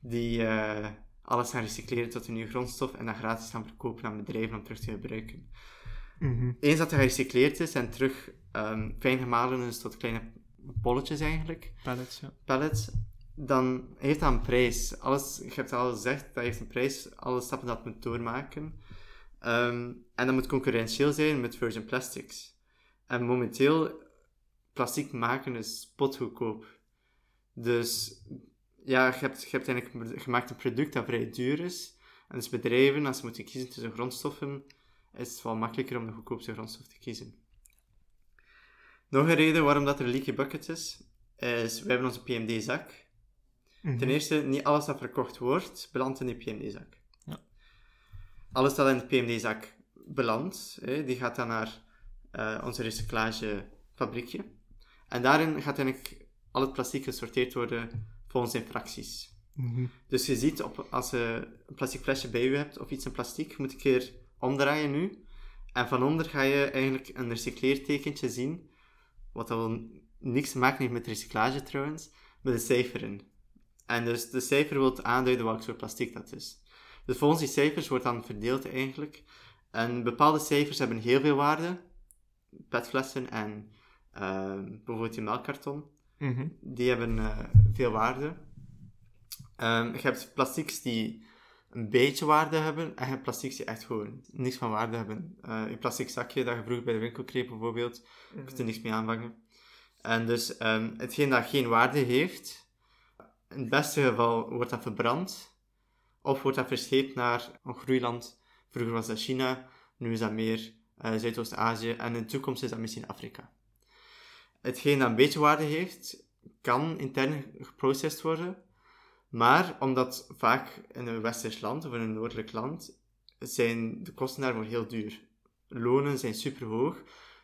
die eh, alles gaan recycleren tot een nieuwe grondstof en dat gratis gaan verkopen aan bedrijven om terug te gebruiken. Mhm. Eens dat het gerecycleerd is en terug ehm, fijn gemalen is tot kleine bolletjes eigenlijk, Pallets, ja. pellets, dan heeft dat een prijs. Alles, je hebt al gezegd, dat heeft een prijs, alle stappen dat het moet doormaken. Ehm, en dat moet concurrentieel zijn met virgin plastics. En momenteel, plastic maken is spotgoedkoop. Dus ja, je hebt, je eigenlijk gemaakt een product dat vrij duur is. En dus bedrijven, als ze moeten kiezen tussen grondstoffen, is het wel makkelijker om de goedkoopste grondstof te kiezen. Nog een reden waarom dat er leaky bucket is, is we hebben onze PMD-zak. Mhm. Ten eerste, niet alles dat verkocht wordt, belandt in die PMD-zak. Ja. Alles dat in de PMD-zak belandt, hè, die gaat dan naar eh, onze recyclagefabriekje. En daarin gaat eigenlijk al het plastic gesorteerd worden volgens zijn fracties. Mhm. Dus je ziet, op, als je een plastic flesje bij je hebt, of iets in plastic, je moet een keer omdraaien nu. En van onder ga je eigenlijk een recycleertekentje zien, wat dat wel niks te maken heeft met recyclage trouwens, met een cijfer in. En dus de cijfer wil aanduiden welk soort plastic dat is. Dus volgens die cijfers wordt dan verdeeld eigenlijk. En bepaalde cijfers hebben heel veel waarde. Petflessen en eh, bijvoorbeeld die melkkarton Mhm. die hebben eh, veel waarde. Ehm, je hebt plastics die een beetje waarde hebben, en je hebt plastics die echt gewoon niks van waarde hebben. Eh een plastic zakje dat je vroeger bij de winkel kreeg bijvoorbeeld, je kunt er niks mee aanvangen. En dus ehm, hetgeen dat geen waarde heeft, in het beste geval wordt dat verbrand, of wordt dat verscheept naar een groeiland. Vroeger was dat China, nu is dat meer eh, Zuidoost-Azië, en in de toekomst is dat misschien Afrika. Hetgeen dat een beetje waarde heeft, kan intern geprocessed worden. Maar omdat vaak in een westers land of in een noordelijk land zijn de kosten daarvoor heel duur. Lonen zijn super hoog,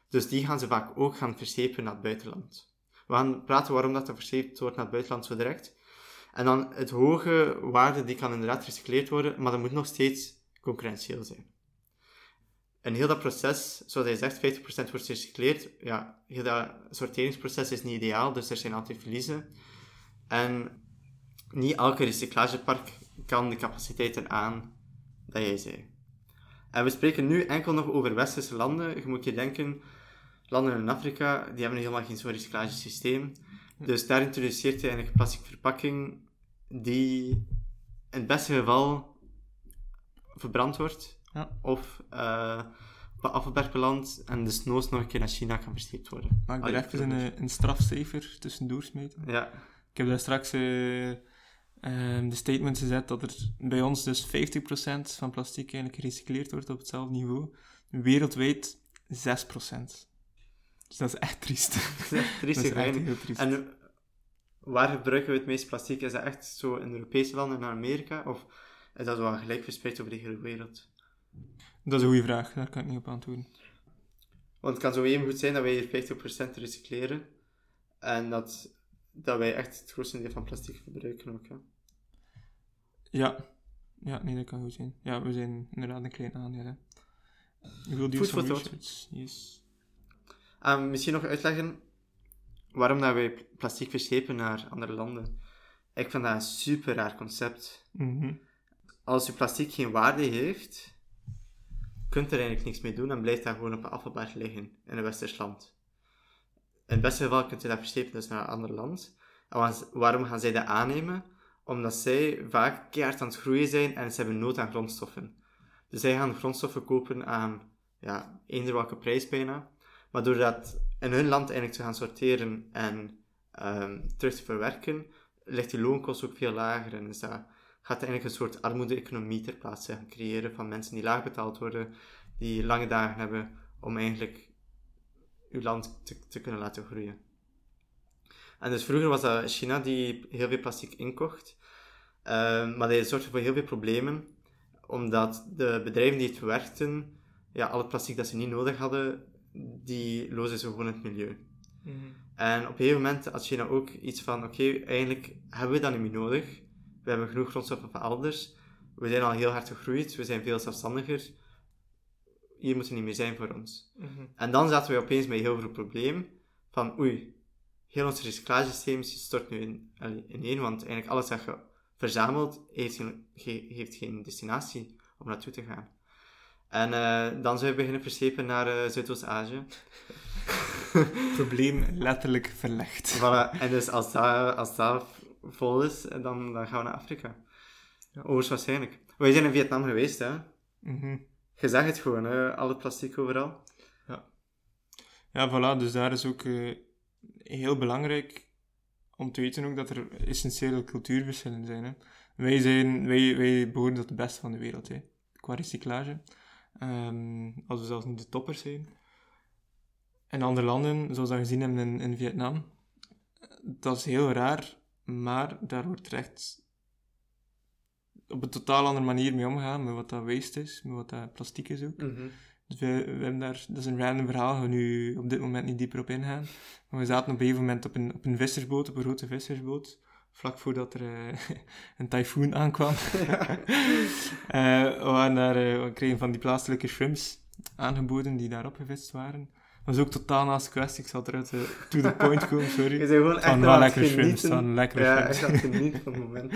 dus die gaan ze vaak ook gaan verschepen naar het buitenland. We gaan praten waarom dat verscheept wordt naar het buitenland zo direct. En dan het hoge waarde, die kan inderdaad gerecycleerd worden, maar dat moet nog steeds concurrentieel zijn. En heel dat proces, zoals hij zegt, 50% wordt gerecycleerd. Ja, heel dat sorteringsproces is niet ideaal, dus er zijn altijd verliezen. En niet elke recyclagepark kan de capaciteiten aan dat jij zei. En we spreken nu enkel nog over westerse landen. Je moet je denken, landen in Afrika, die hebben helemaal geen zo'n recyclagesysteem. Dus daar introduceert je eigenlijk een plastic verpakking die in het beste geval verbrand wordt. Ja. Of uh, op een afvalberg belandt en dus noods nog een keer naar China kan verscheept worden. Mag ik er even een, een strafcijfer tussendoor smeten? Ja, Ik heb daar straks eh, ehm, de statement gezet dat er bij ons dus 50% van plastic eigenlijk gerecycleerd wordt op hetzelfde niveau. Wereldwijd 6%. Dus dat is echt triest. dat is echt dat triestig is echt heel triest. En waar gebruiken we het meest plastic? Is dat echt zo in Europese landen naar Amerika? Of is dat wel gelijk verspreid over de hele wereld? Dat is een goede vraag, daar kan ik niet op antwoorden. Want het kan zo even goed zijn dat wij hier 50% recycleren. En dat, dat wij echt het grootste deel van plastic gebruiken ook. Hè. Ja. Ja, nee, dat kan goed zijn. Ja, we zijn inderdaad een klein aandeel. Hè. Ik wil die Food for thought. research. Yes. Um, misschien nog uitleggen waarom dat wij plastic verschepen naar andere landen. Ik vind dat een super raar concept. Mhm. Als je plastic geen waarde heeft, kunt er eigenlijk niks mee doen en blijft dat gewoon op een afvalberg liggen in een westers land. In het beste geval kunt je dat verschepen dus naar een ander land. En waarom gaan zij dat aannemen? Omdat zij vaak keihard aan het groeien zijn en ze hebben nood aan grondstoffen. Dus zij gaan grondstoffen kopen aan ja, eender welke prijs bijna. Maar door dat in hun land eigenlijk te gaan sorteren en ehm, terug te verwerken, ligt die loonkost ook veel lager. En is dat, gaat eigenlijk een soort armoede-economie ter plaatse creëren van mensen die laag betaald worden, die lange dagen hebben om eigenlijk uw land te, te kunnen laten groeien. En dus vroeger was dat China die heel veel plastic inkocht, Ehm, maar dat zorgde voor heel veel problemen, omdat de bedrijven die het verwerkten, ja, al het plastic dat ze niet nodig hadden, die lozen ze gewoon in het milieu. Mhm. En op een gegeven moment had China ook iets van, oké, eigenlijk hebben we dat niet meer nodig. We hebben genoeg grondstoffen van elders. We zijn al heel hard gegroeid, we zijn veel zelfstandiger. Hier moet er niet meer zijn voor ons. Mhm. En dan zaten we opeens met een heel groot probleem van, oei, heel ons recyclagesysteem stort nu in, ineen, want eigenlijk alles dat je verzamelt, heeft geen, ge- heeft geen destinatie om naartoe te gaan. En eh, dan zou je beginnen verschepen naar eh, Zuidoost-Azië. Probleem letterlijk verlegd. Voilà. En dus als dat, als dat vol is, dan, dan gaan we naar Afrika. Ja. Hoogstwaarschijnlijk. Wij zijn in Vietnam geweest, hè. Mhm. Je zag het gewoon, hè. Al het plastic overal. Ja, voilà, dus daar is ook eh, heel belangrijk om te weten ook dat er essentiële cultuurverschillen zijn. Hè. Wij, zijn wij, wij behoren tot de beste van de wereld, hè, qua recyclage. Ehm, als we zelfs niet de toppers zijn. In andere landen, zoals we gezien hebben in, in Vietnam, dat is heel raar, maar daar wordt er echt op een totaal andere manier mee omgegaan, met wat dat waste is, met wat dat plastic is ook. Dus we, we hebben daar, dat is een random verhaal, gaan we nu op dit moment niet dieper op ingaan. Maar we zaten op een gegeven moment op een, op een vissersboot, op een grote vissersboot, vlak voordat er eh, een tyfoon aankwam. Eh, we, waren daar, eh, we kregen van die plaatselijke shrimps aangeboden die daar opgevist waren. Dat was ook totaal naast de kwestie, ik zal eruit eh, to the point komen, Je sorry. bent gewoon echt aan wel lekkere shrimps, van lekkere Ja, shrimps. echt aan het genieten van het moment.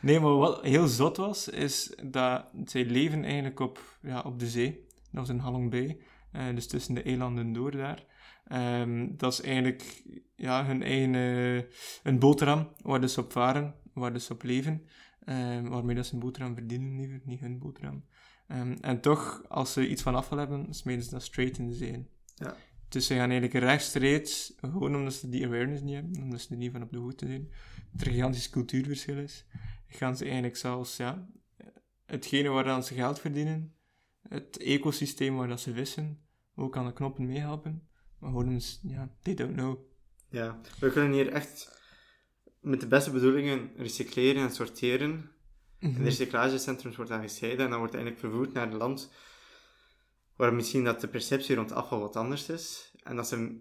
Nee, maar wat heel zot was, is dat zij leven eigenlijk op, ja, op de zee. Dat was in Halong Bay, eh, dus tussen de eilanden door daar. Ehm, dat is eigenlijk ja, hun eigen eh, een boterham waar dus op varen, waar dus op leven. Ehm, waarmee dat ze een boterham verdienen, liever, niet hun boterham. Ehm, en toch, als ze iets van afval hebben, smeten ze dat straight in de zee. Ja. Dus ze gaan eigenlijk rechtstreeks, gewoon omdat ze die awareness niet hebben, omdat ze er niet van op de hoogte zijn, dat er een gigantisch cultuurverschil is, gaan ze eigenlijk zelfs, ja, hetgene waaraan ze geld verdienen, het ecosysteem waar dat ze vissen, ook aan de knoppen meehelpen. Maar gewoon, ja, they don't know. Ja, we kunnen hier echt met de beste bedoelingen recycleren en sorteren. In de recyclagecentrums wordt dat gescheiden en dan wordt het eigenlijk vervoerd naar een land waar misschien dat de perceptie rond afval wat anders is. En dat ze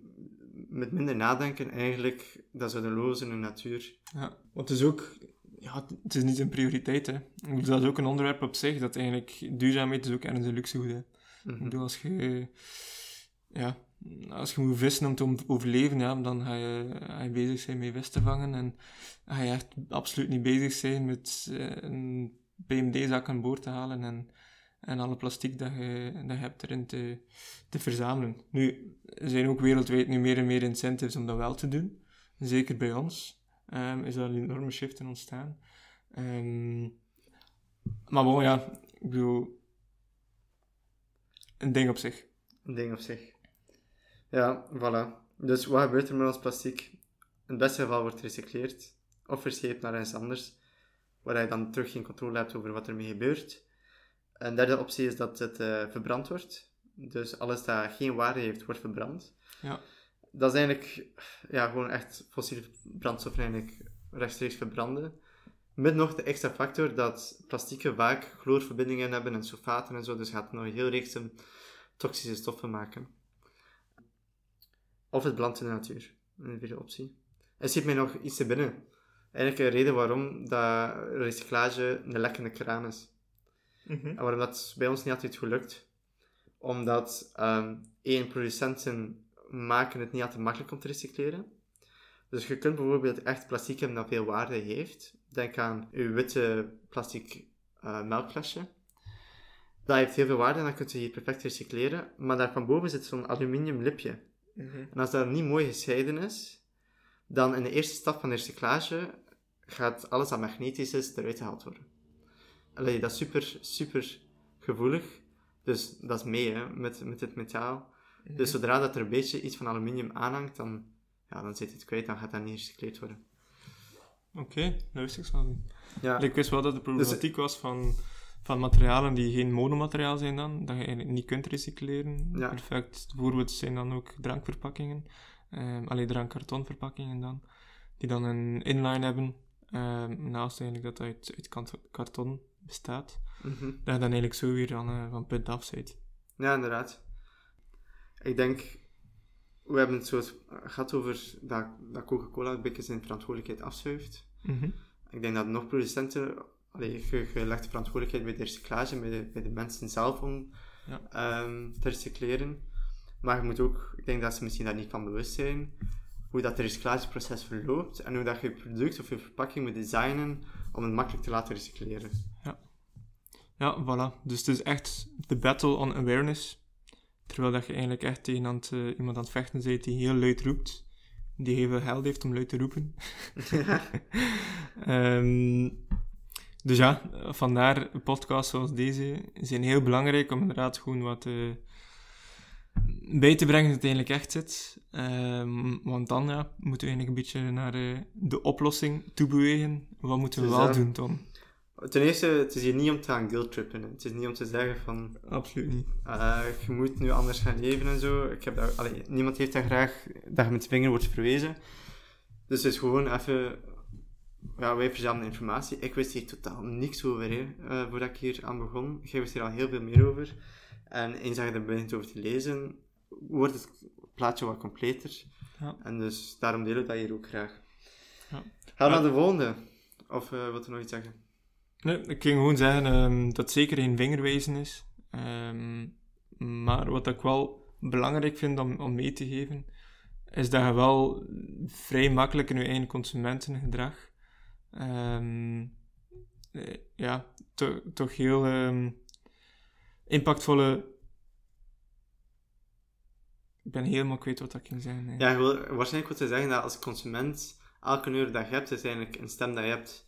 met minder nadenken eigenlijk dat ze de lozen in de natuur. Ja, want het is ook, ja, het is niet een prioriteit, hè. Dat is ook een onderwerp op zich, dat eigenlijk duurzaamheid is ook ergens een luxegoed, hè. Ik bedoel, als je, ja, als je moet vissen om te overleven, ja, dan ga je, bezig zijn met vis te vangen. En ga je echt absoluut niet bezig zijn met eh, een PMD-zak aan boord te halen en, en alle plastic dat je, dat hebt erin te, te verzamelen. Nu, er zijn ook wereldwijd nu meer en meer incentives om dat wel te doen. Zeker bij ons um, is daar een enorme shift in ontstaan. Um, maar bon, ja, ik bedoel, een ding op zich. Een ding op zich. Ja, voilà. Dus wat gebeurt er met ons plastic? In het beste geval wordt recycleerd of verscheept naar iets anders, waar je dan terug geen controle hebt over wat ermee gebeurt. Een derde optie is dat het uh, verbrand wordt. Dus alles dat geen waarde heeft, wordt verbrand. Ja. Dat is eigenlijk ja, gewoon echt fossiele brandstoffen eigenlijk rechtstreeks verbranden. Met nog de extra factor dat plastieken vaak chloorverbindingen hebben en sulfaten en zo, dus gaat nog een heel reeks toxische stoffen maken. Of het brandt in de natuur, een vierde optie. Er zit mij nog iets te binnen. Eigenlijk een reden waarom dat recyclage een lekkende kraan is. Mhm. En waarom dat bij ons niet altijd goed lukt. Omdat, um, één, producenten maken het niet altijd makkelijk om te recycleren. Dus je kunt bijvoorbeeld echt plastic hebben dat veel waarde heeft. Denk aan je witte plastic uh, melkflesje. Dat heeft heel veel waarde en dat kun je hier perfect recycleren. Maar daar van boven zit zo'n aluminium lipje. Mhm. En als dat niet mooi gescheiden is, dan in de eerste stap van de recyclage gaat alles dat magnetisch is eruit gehaald worden. Allee, dat is super, super gevoelig. Dus dat is mee hè, met, met het metaal. Dus zodra dat er een beetje iets van aluminium aanhangt, dan, ja, dan zit het kwijt, dan gaat dat niet gerecycleerd worden. Oké, okay, dat wist ik zo niet. Ja. Ik wist wel dat de problematiek was van, van materialen die geen monomateriaal zijn dan, dat je eigenlijk niet kunt recycleren. Ja. Perfect. Bijvoorbeeld zijn dan ook drankverpakkingen, um, alleen drankkartonverpakkingen dan, die dan een inline hebben, um, naast eigenlijk dat uit, uit karton bestaat. Mhm. Dat je dan eigenlijk zo weer van, uh, van punt af zit. Ja, inderdaad. Ik denk, we hebben het zo gehad over dat, dat Coca-Cola een beetje zijn verantwoordelijkheid afschuift. Mhm. Ik denk dat nog producenten, allee, je, je legt de verantwoordelijkheid bij de recyclage, bij de, bij de mensen zelf om Ja. ehm, te recycleren. Maar je moet ook, ik denk dat ze misschien daar niet van bewust zijn, hoe dat het recyclageproces verloopt en hoe dat je product of je verpakking moet designen om het makkelijk te laten recycleren. Ja, voilà. Dus het is echt de battle on awareness. Terwijl dat je eigenlijk echt tegen aan het, eh, iemand aan het vechten bent die heel luid roept. Die heel veel geld heeft om luid te roepen. Ehm, dus ja, vandaar podcasts zoals deze zijn heel belangrijk om inderdaad gewoon wat eh, bij te brengen dat het eigenlijk echt zit. Ehm, want dan ja, moeten we eigenlijk een beetje naar eh, de oplossing toe bewegen. Wat moeten we Dus wel doen, Tom? Ten eerste, het is hier niet om te gaan guilt-trippen. Het is niet om te zeggen van, Absoluut niet. eh, je moet nu anders gaan leven en zo. Ik heb allee, niemand heeft dat graag, dat je met de vinger wordt verwezen. Dus het is gewoon even, ja, wij verzamelen informatie. Ik wist hier totaal niks over, hè, eh, voordat ik hier aan begon. Jij wist hier al heel veel meer over. En eens dat je er begint over te lezen, wordt het plaatje wat completer. Ja. En dus daarom delen we dat hier ook graag. Ja. Gaan we naar de volgende? Of uh, wat er nog iets zeggen? Nee, ik ging gewoon zeggen ehm, dat het zeker geen vingerwijzen is. Ehm, maar wat ik wel belangrijk vind om, om mee te geven, is dat je wel vrij makkelijk in je eigen consumentengedrag ehm, eh, ja, to- toch heel ehm, impactvolle... Ik ben helemaal kwijt wat ik ging zeggen. Ja, ik wil waarschijnlijk wat te zeggen dat als consument elke euro dat je hebt, is eigenlijk een stem dat je hebt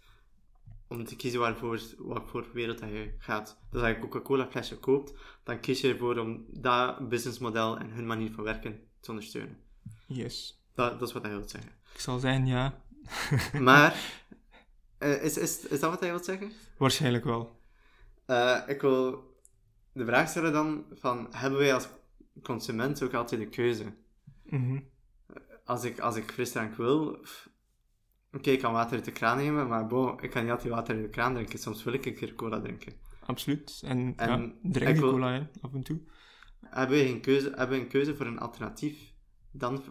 om te kiezen waarvoor, wat voor wereld dat je gaat. Dus als je een Coca-Cola flesje koopt, dan kies je ervoor om dat businessmodel en hun manier van werken te ondersteunen. Yes. Dat, dat is wat hij wil zeggen. Ik zal zeggen ja. Maar, eh, is, is, is dat wat hij wil zeggen? Waarschijnlijk wel. Eh, ik wil de vraag stellen dan van, hebben wij als consument ook altijd de keuze? Mhm. als ik, als ik frisdrank wil, oké, ik kan water uit de kraan nemen, maar bon, ik kan niet altijd water uit de kraan drinken. Soms wil ik een keer cola drinken. Absoluut. En, En ja, drink die wil- cola hè, af en toe. Hebben we geen keuze, hebben we een keuze voor een alternatief? Dan,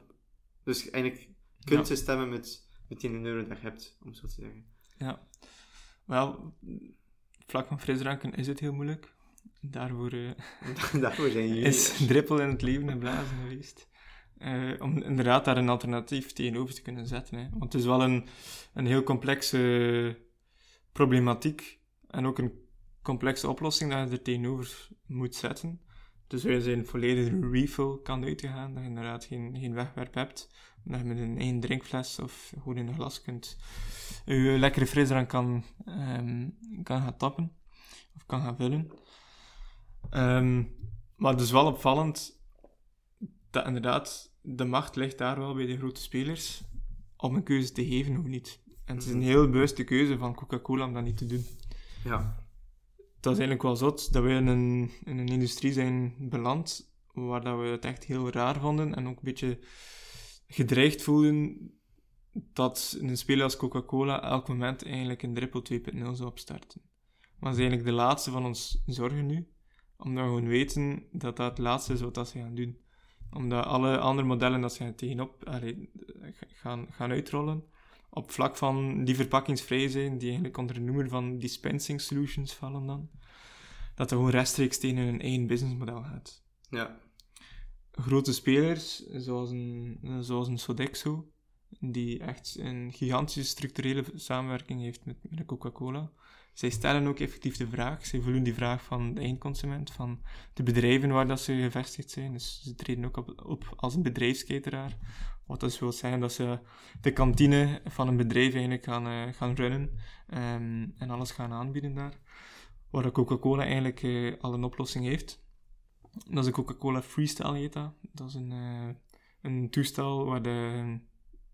dus eigenlijk kun je stemmen met, met die euro dat je hebt, om zo te zeggen. Ja. Wel, vlak van frisdranken is het heel moeilijk. daarvoor uh, daarvoor zijn jullie. is drippel in het leven geblazen geweest. Uh, om inderdaad daar een alternatief tegenover te kunnen zetten. Hè. Want het is wel een, een heel complexe problematiek en ook een complexe oplossing dat je er tegenover moet zetten. Dus als je een volledige refill kan uitgaan, dat je inderdaad geen, geen wegwerp hebt, dat je met een één drinkfles of gewoon in een glas kunt je lekkere frisdrank kan, um, kan gaan tappen of kan gaan vullen. Um, maar het is wel opvallend dat inderdaad de macht ligt daar wel bij de grote spelers om een keuze te geven of niet. En het is een heel bewuste keuze van Coca-Cola om dat niet te doen. Ja. Dat is eigenlijk wel zot dat we in een, in een industrie zijn beland waar dat we het echt heel raar vonden en ook een beetje gedreigd voelden dat een speler als Coca-Cola elk moment eigenlijk een Drippel 2.0 zou opstarten. Maar dat is eigenlijk de laatste van ons zorgen nu, omdat we gewoon weten dat dat het laatste is wat ze gaan doen. Omdat alle andere modellen dat ze tegenop gaan, gaan uitrollen, op vlak van die verpakkingsvrij zijn, die eigenlijk onder de noemer van dispensing solutions vallen dan, dat er gewoon rechtstreeks tegen een één businessmodel gaat. Ja. Grote spelers, zoals een, zoals een Sodexo, die echt een gigantische structurele samenwerking heeft met, met Coca-Cola. Zij stellen ook effectief de vraag, zij voelen die vraag van de eindconsument, van de bedrijven waar dat ze gevestigd zijn. Dus ze treden ook op, als een bedrijfskateraar. Wat dus wil zeggen dat ze de kantine van een bedrijf eigenlijk gaan, uh, gaan runnen um, en alles gaan aanbieden daar. Waar Coca-Cola eigenlijk uh, al een oplossing heeft. Dat is de Coca-Cola Freestyle heet dat. Dat is een, uh, een toestel waar de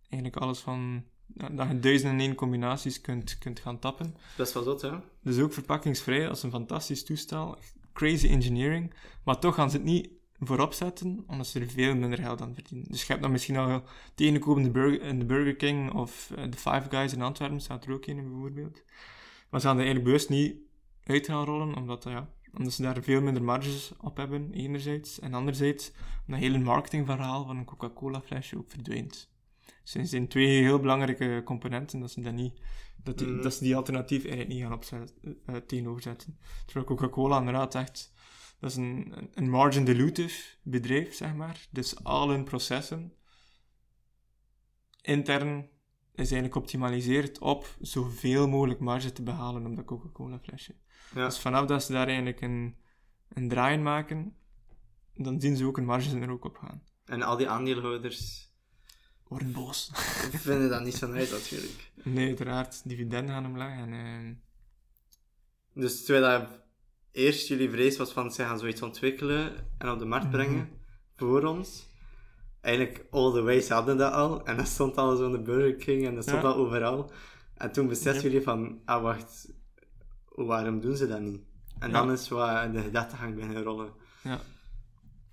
eigenlijk alles van dat je duizenden en één combinaties kunt, kunt gaan tappen. Best wel zot, hè? Dus ook verpakkingsvrij, dat is een fantastisch toestel. Crazy engineering. Maar toch gaan ze het niet voorop zetten, omdat ze er veel minder geld aan verdienen. Dus je hebt dan misschien al tegenkomen in de Burger, in de Burger King of eh, de Five Guys in Antwerpen, staat er ook in bijvoorbeeld. Maar ze gaan er eigenlijk bewust niet uit gaan rollen, omdat, ja, omdat ze daar veel minder marges op hebben, enerzijds. En anderzijds, omdat hele marketingverhaal van een Coca-Cola flesje ook verdwijnt. Dus er zijn twee heel belangrijke componenten dat ze, dat niet, dat die, mm. dat ze die alternatief eigenlijk niet gaan opzetten, uh, tegenoverzetten. Terwijl Coca-Cola inderdaad echt, dat is een, een margin dilutive bedrijf, zeg maar. Dus al hun processen intern is eigenlijk optimaliseerd op zoveel mogelijk marge te behalen op dat Coca-Cola flesje. Ja. Dus vanaf dat ze daar eigenlijk een, een draai in maken, dan zien ze ook een marge er ook op gaan. En al die aandeelhouders worden boos. Ik vind dat niet zo uit, natuurlijk. Nee, uiteraard. Dividenden gaan omlaag. En, uh... Dus terwijl dat eerst jullie vrees was van ze gaan zoiets ontwikkelen en op de markt mhm. brengen voor ons. Eigenlijk, all the ways hadden dat al. En dat stond al zo in de Burger King en dat stond al overal. En toen beseffen jullie van, ah wacht, waarom doen ze dat niet? En dan is wat de gedachtegang beginnen rollen. Ja.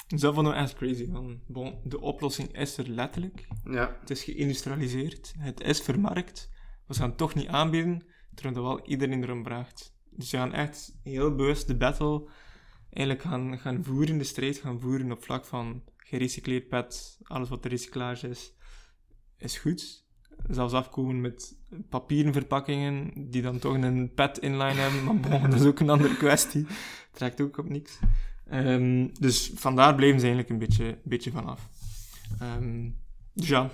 Dat vond ik echt crazy. Bon, de oplossing is er letterlijk. Ja. Het is geïndustrialiseerd. Het is vermarkt. We gaan het toch niet aanbieden, terwijl dat wel iedereen erom vraagt. Dus we gaan echt heel bewust de battle eigenlijk gaan, gaan voeren, de strijd gaan voeren op vlak van gerecycleerd pet, alles wat de recyclage is, is goed. Zelfs afkomen met papieren verpakkingen, die dan toch een pet inline hebben, maar bon, dat is ook een andere kwestie. Trekt ook op niks. Um, dus vandaar bleven ze eigenlijk een beetje, beetje vanaf. Um, dus ja,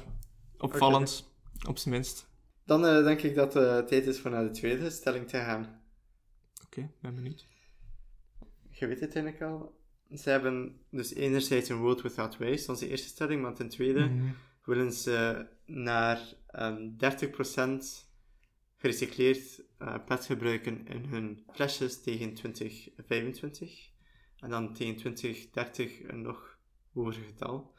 opvallend, op zijn minst. Dan uh, denk ik dat het uh, tijd is voor naar de tweede stelling te gaan. Oké, okay, ben benieuwd. Je weet het eigenlijk al. Ze hebben dus enerzijds een World Without Waste, onze eerste stelling, maar ten tweede mm -hmm. willen ze naar um, ehm, 30% gerecycleerd uh, pet gebruiken in hun flesjes tegen 2025. En dan tegen 2030 een nog hoger getal.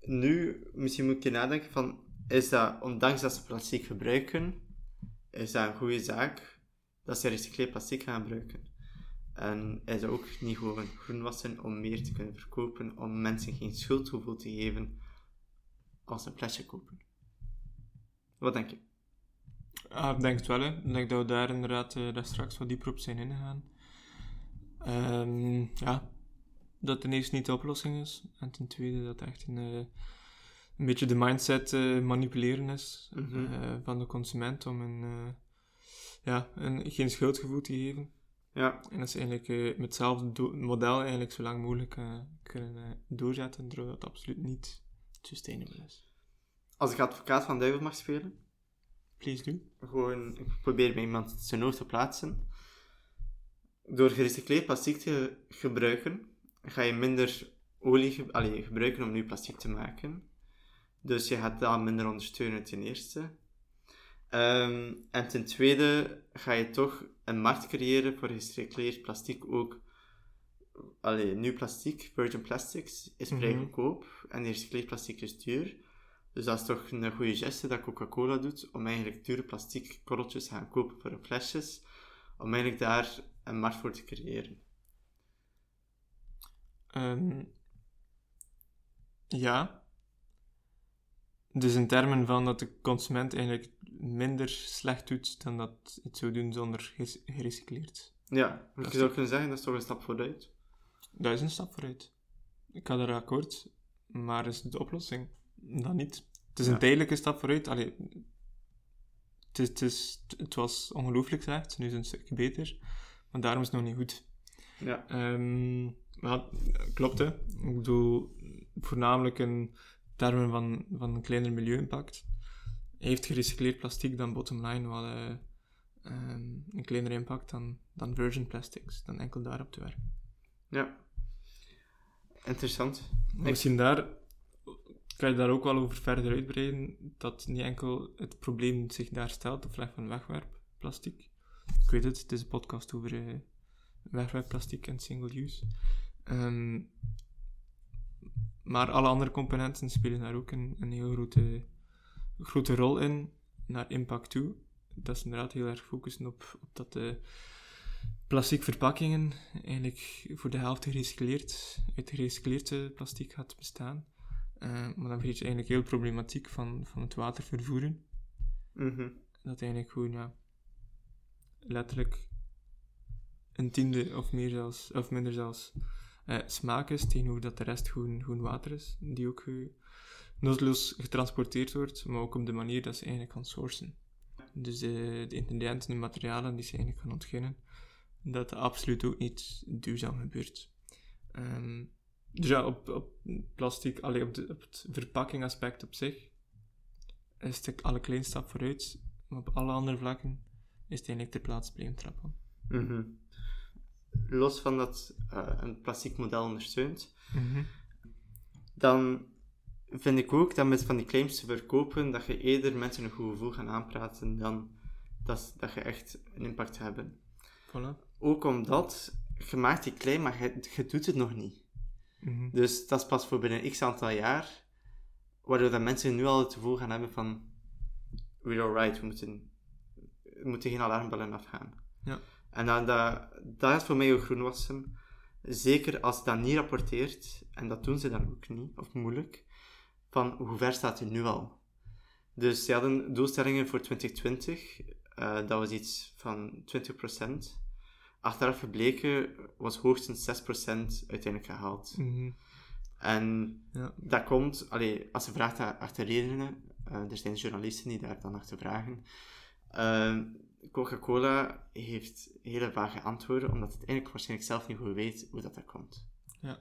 Nu, misschien moet je nadenken van, is dat, ondanks dat ze plastic gebruiken, is dat een goede zaak dat ze recycleerd plastic gaan gebruiken? En is dat ook niet gewoon groenwassen om meer te kunnen verkopen, om mensen geen schuldgevoel te geven als ze een flesje kopen? Wat denk je? Ah, ik denk het wel, hè. Ik denk dat we daar inderdaad uh, daar straks wat dieper op zijn ingegaan. Um, ja, dat ten eerste niet de oplossing is. En ten tweede dat echt een, uh, een beetje de mindset uh, manipuleren is mm -hmm. uh, van de consument om een, ja, een, geen schuldgevoel te geven. Ja, En dat is eigenlijk eh, met hetzelfde model eigenlijk zo lang mogelijk eh, kunnen eh, doorzetten, terwijl dat absoluut niet sustainable is. Als ik advocaat van duivel mag spelen, Please do. gewoon, ik probeer bij iemand zijn oog te plaatsen. Door gerecycleerd plastic te gebruiken, ga je minder olie ge- allee, gebruiken om nieuw plastic te maken. Dus je gaat dat minder ondersteunen, ten eerste. Ehm, en ten tweede ga je toch een markt creëren voor gerecycleerd plastic ook. Allee, nieuw plastic, virgin plastics, is vrij Mhm. goedkoop en gerecycleerd plastic is duur. Dus dat is toch een goede geste dat Coca-Cola doet om eigenlijk dure plastic korreltjes te gaan kopen voor hun flesjes, om eigenlijk daar een markt voor te creëren. Ehm, ja. Dus in termen van dat de consument eigenlijk minder slecht doet dan dat het zou doen zonder gerecycleerd. Ja, je Plastic. zou kunnen zeggen, dat is toch een stap vooruit. Dat is een stap vooruit. Ik ga daar akkoord, maar is de oplossing dan niet? Het is Ja. een tijdelijke stap vooruit. Allee, het, is, het, is, het was ongelooflijk slecht, nu is het een stukje beter, maar daarom is het nog niet goed. Ja, Ehm ja, klopt hè. Ik bedoel, voornamelijk in termen van, van een kleiner milieu-impact. Heeft gerecycleerd plastic dan bottom line wel eh, ehm, een kleiner impact dan, dan virgin plastics, dan enkel daarop te werken. ja. Interessant. Maar Misschien daar kan je daar ook wel over verder uitbreiden, dat niet enkel het probleem zich daar stelt, of leg van wegwerpplastic. Ik weet het, het is een podcast over eh, wegwerpplastic en single use. Ehm, maar alle andere componenten spelen daar ook een, een heel grote, grote rol in, naar impact toe. Dat is inderdaad heel erg focussen op, op dat de plastic verpakkingen eigenlijk voor de helft gerecycleerd, uit gerecycleerde plastic gaat bestaan. Eh, maar dan vergeet je eigenlijk heel de problematiek van, van het water vervoeren. Mhm. Dat eigenlijk gewoon, ja, letterlijk een tiende of meer zelfs, of minder zelfs, eh, smaak is, tegenover dat de rest gewoon, gewoon water is, die ook eh, noodloos getransporteerd wordt, maar ook op de manier dat ze eigenlijk gaan sourcen. Dus de, de ingrediënten en materialen die ze eigenlijk gaan ontginnen, dat absoluut ook niet duurzaam gebeurt. Ehm, dus ja, op, op plastic, allee, op, de, op het verpakkingaspect op zich, is het alle klein stap vooruit, maar op alle andere vlakken is het eigenlijk ter plaatse blijven trappen. Mhm. Los van dat eh, een plastic model ondersteunt, dan vind ik ook dat met van die claims te verkopen, dat je eerder mensen een goed gevoel gaan aanpraten dan dat, dat je echt een impact hebben. Voilà. Ook omdat je maakt die claim, maar je, je doet het nog niet. Mhm. Dus dat is pas voor binnen x aantal jaar, waardoor dat mensen nu al het gevoel gaan hebben van we're alright, we moeten, we moeten geen alarmbellen afgaan. Ja. En dan, dat, dat is voor mij ook groenwassen. Zeker als je dat niet rapporteert, en dat doen ze dan ook niet, of moeilijk, van hoe ver staat u nu al? Dus ze hadden doelstellingen voor 2020, eh, dat was iets van 20%. Achteraf gebleken was hoogstens 6% uiteindelijk gehaald. Mhm. En Ja. dat komt, allee, als je vraagt achter redenen, eh, er zijn journalisten die daar dan achter vragen. Eh, Coca-Cola heeft hele vage antwoorden, omdat het eigenlijk waarschijnlijk zelf niet goed weet hoe dat, dat komt. Ja.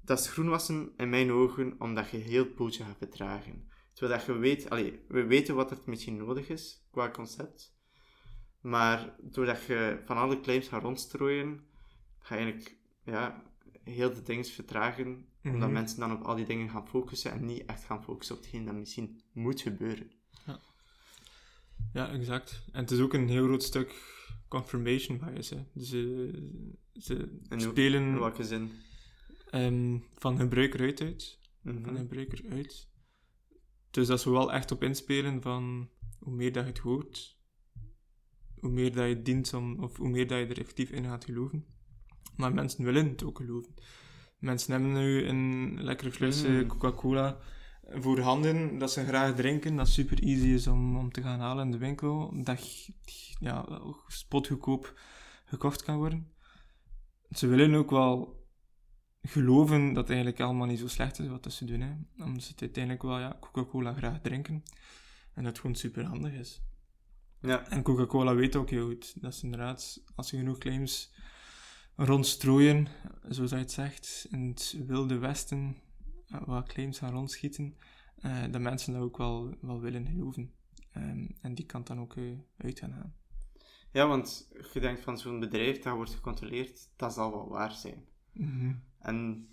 Dat is groenwassen in mijn ogen, omdat je heel boeltje gaat vertragen. Terwijl dat je weet, allee, we weten wat er misschien nodig is qua concept. Maar doordat je van alle claims gaat rondstrooien, ga je eigenlijk ja, heel de dingen vertragen. Omdat Mhm. mensen dan op al die dingen gaan focussen en niet echt gaan focussen op hetgeen dat misschien moet gebeuren. Ja, exact. En het is ook een heel groot stuk confirmation bias. Hè. Dus ze, ze hoe- spelen In welke zin? ehm, van gebruiker uit uit. Mhm. Van gebruiker uit. Dus dat ze wel echt op inspelen van hoe meer dat je het hoort, hoe meer dat je dient om, of hoe meer dat je er effectief in gaat geloven. Maar mensen willen het ook geloven. Mensen hebben nu een lekkere fles Mm. Coca-Cola voor handen, dat ze graag drinken, dat super easy is om, om te gaan halen in de winkel, dat ja, spotgoedkoop gekocht kan worden. Ze willen ook wel geloven dat het eigenlijk allemaal niet zo slecht is wat ze doen. Hè. Omdat ze het uiteindelijk wel ja, Coca-Cola graag drinken. En dat het gewoon super handig is. Ja. En Coca-Cola weet ook heel goed. Dat is inderdaad, als je genoeg claims rondstrooien, zoals hij het zegt, in het wilde westen, uh, wat claims gaan rondschieten, uh, dat mensen dat ook wel, wel willen geloven. Um, en die kan dan ook uh, uit gaan gaan. Ja, want je denkt van zo'n bedrijf dat wordt gecontroleerd, dat zal wel waar zijn. Mm -hmm. En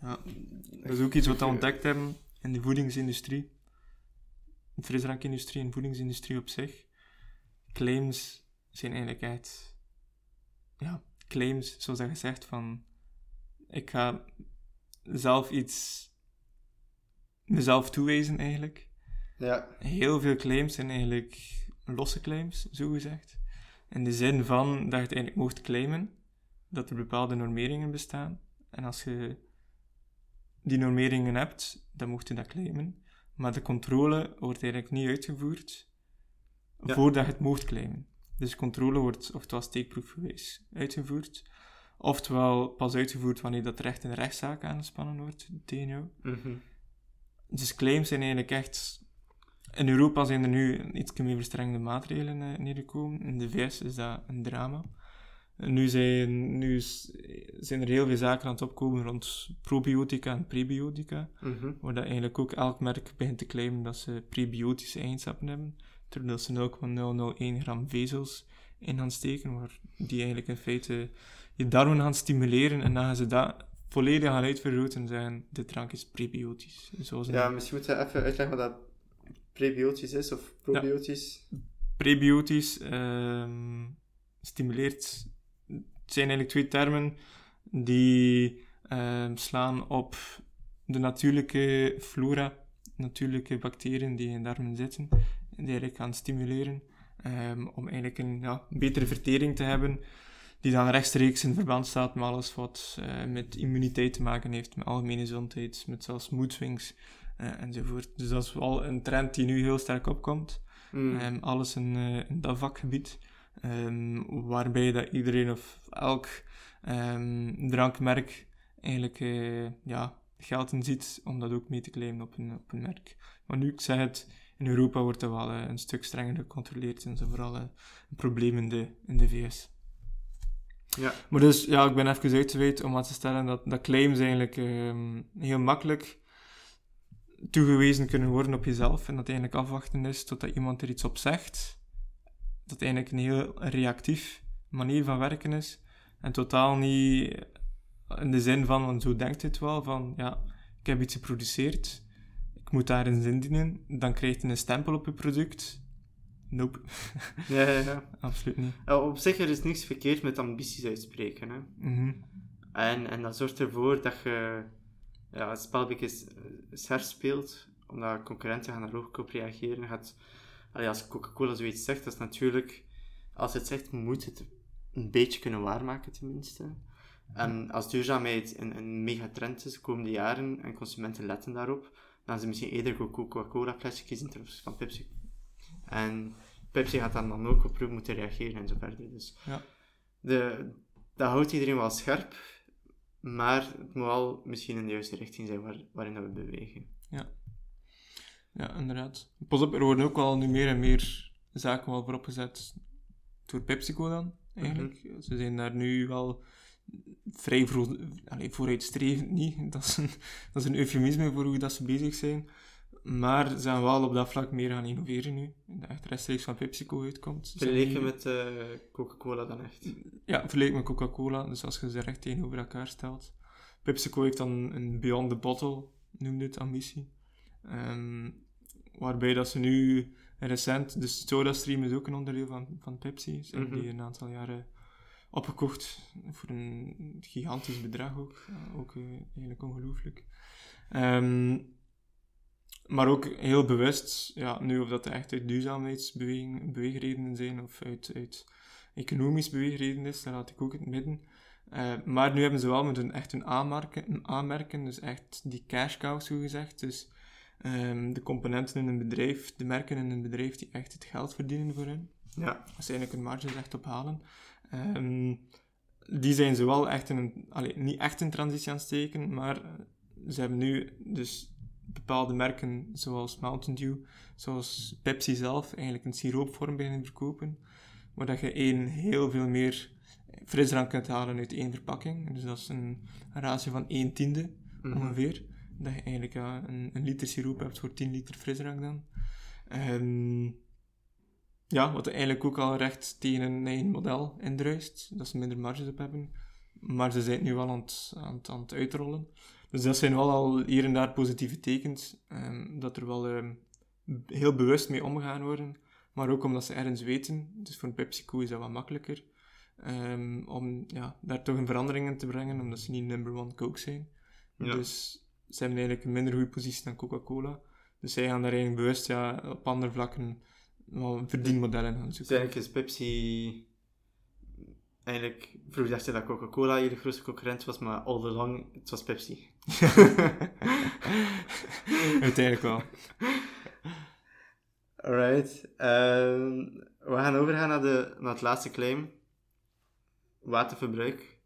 ja, dat is ook iets wat we ontdekt hebben in de voedingsindustrie, de frisdrankindustrie en voedingsindustrie op zich. Claims zijn eigenlijk echt, ja, claims, zoals dat gezegd, van ik ga zelf iets mezelf toewijzen eigenlijk. Ja. Heel veel claims zijn eigenlijk losse claims, zo gezegd. In de zin van dat je het eigenlijk mocht claimen, dat er bepaalde normeringen bestaan. En als je die normeringen hebt, dan mocht je dat claimen. Maar de controle wordt eigenlijk niet uitgevoerd Ja. voordat je het mocht claimen. Dus controle wordt oftewel steekproefgewijs uitgevoerd, oftewel pas uitgevoerd wanneer dat recht in rechtszaak aangespannen wordt tegen jou. Mhm. Dus claims zijn eigenlijk echt... In Europa zijn er nu iets meer verstrengde maatregelen eh, neergekomen. In de VS is dat een drama. Nu zijn, nu zijn er heel veel zaken aan het opkomen rond probiotica en prebiotica. Mhm. Waar dat eigenlijk ook elk merk begint te claimen dat ze prebiotische eigenschappen hebben. Terwijl ze 0,001 gram vezels in gaan steken, waar die eigenlijk in feite je darmen gaan stimuleren. En dan gaan ze dat volledig gaan uitvergroten en zeggen, dit drank is prebiotisch. Zoals een Ja, misschien moeten we even uitleggen wat dat prebiotisch is of probiotisch. prebiotisch ehm, stimuleert. Het zijn eigenlijk twee termen die ehm, slaan op de natuurlijke flora, natuurlijke bacteriën die in darmen zitten, die eigenlijk gaan stimuleren ehm, om eigenlijk een ja, betere vertering te hebben, die dan rechtstreeks in verband staat met alles wat eh, met immuniteit te maken heeft, met algemene gezondheid, met zelfs moedswings eh, enzovoort. Dus dat is wel een trend die nu heel sterk opkomt. Mm. Ehm, alles in, eh, in dat vakgebied. Ehm, waarbij dat iedereen of elk drankmerk eigenlijk eh, ja, geld in ziet om dat ook mee te claimen op een, op een merk. Maar nu, ik zeg het, in Europa wordt dat wel eh, een stuk strenger gecontroleerd en zo vooral eh, een probleem in de, in de VS. Ja. Maar dus, ja, ik ben even uitgeweid om aan te stellen dat, dat claims eigenlijk ehm, heel makkelijk toegewezen kunnen worden op jezelf en dat eigenlijk afwachten is totdat iemand er iets op zegt. Dat eigenlijk een heel reactief manier van werken is en totaal niet in de zin van, want zo denkt het wel, van ja, ik heb iets geproduceerd, moet daar een zin dienen, dan krijg je een stempel op je product. Nope, Ja, ja, ja. absoluut niet. Op zich er is niks verkeerd met ambities uitspreken. Hè. Mhm. En, en dat zorgt ervoor dat je ja, het spel een beetje s- herspeelt, omdat concurrenten gaan daar ook op reageren. Gaat, allee, als Coca-Cola zoiets zegt, dat is natuurlijk, als het zegt, moet het een beetje kunnen waarmaken tenminste. En als duurzaamheid een, een megatrend is de komende jaren en consumenten letten daarop, dan ze misschien eerder Coca-Cola flesje kiezen ten opzichte van Pepsi. En Pepsi gaat dan, dan ook op moeten reageren en zo verder. Dus Ja. de, dat houdt iedereen wel scherp, maar het moet wel misschien in de juiste richting zijn waar, waarin dat we bewegen. Ja, inderdaad. Pas op, er worden ook wel nu meer en meer zaken wel voorop gezet door PepsiCo dan, eigenlijk. Ze zijn daar nu wel vrij voor, vooruitstrevend niet. Dat is, een, dat is een eufemisme voor hoe dat ze bezig zijn. Maar ze zijn wel op dat vlak meer gaan innoveren nu. Dat echt rechtstreeks van PepsiCo uitkomt. Vergeleken nu- met eh, Coca-Cola dan echt. ja, vergeleken met Coca-Cola. Dus als je ze recht tegenover elkaar stelt. PepsiCo heeft dan een Beyond the Bottle, noemde het, ambitie. Ehm, waarbij dat ze nu recent... Dus SodaStream is ook een onderdeel van, van Pepsi. Ze hebben Mhm. die een aantal jaren opgekocht. Voor een gigantisch bedrag ook. Ook eh, eigenlijk ongelooflijk. Ehm, maar ook heel bewust, ja, nu of dat echt uit duurzaamheidsbeweegredenen zijn of uit, uit economisch beweegredenen is, dat laat ik ook in het midden. Eh, maar nu hebben ze wel moeten echt hun aanmerken, een aanmerken, dus echt die cash cow, zo gezegd. Dus ehm, de componenten in een bedrijf, de merken in een bedrijf die echt het geld verdienen voor hen. Ja. Als ze eigenlijk hun marges echt ophalen. Ehm, die zijn ze wel echt in een, allee, niet echt in transitie aan het steken, maar eh, ze hebben nu dus bepaalde merken, zoals Mountain Dew, zoals Pepsi zelf, eigenlijk een siroopvorm beginnen verkopen, waar dat je één heel veel meer frisdrank kunt halen uit één verpakking. Dus dat is een ratio van 1 tiende, Mhm. ongeveer. Dat je eigenlijk ja, een, een liter siroop hebt voor 10 liter frisdrank dan. Ehm, ja, wat eigenlijk ook al recht tegen een eigen model indruist, dat ze minder marges op hebben. Maar ze zijn het nu wel aan het, aan het, aan het uitrollen. Dus dat zijn wel al hier en daar positieve tekens, ehm, dat er wel ehm, heel bewust mee omgaan worden. Maar ook omdat ze ergens weten, dus voor een PepsiCo is dat wat makkelijker, ehm, om ja, daar toch een verandering in te brengen, omdat ze niet number one Coke zijn. Ja. Dus ze hebben eigenlijk een minder goede positie dan Coca-Cola. Dus zij gaan daar eigenlijk bewust ja, op andere vlakken wel verdienmodellen gaan Dus zoeken. eigenlijk is Pepsi... Eigenlijk, vroeger dacht je dat Coca-Cola hier de grootste concurrent was, maar all along, het was Pepsi. Uiteindelijk wel. Alright. ehm, we gaan overgaan naar, de, naar het laatste claim. Waterverbruik.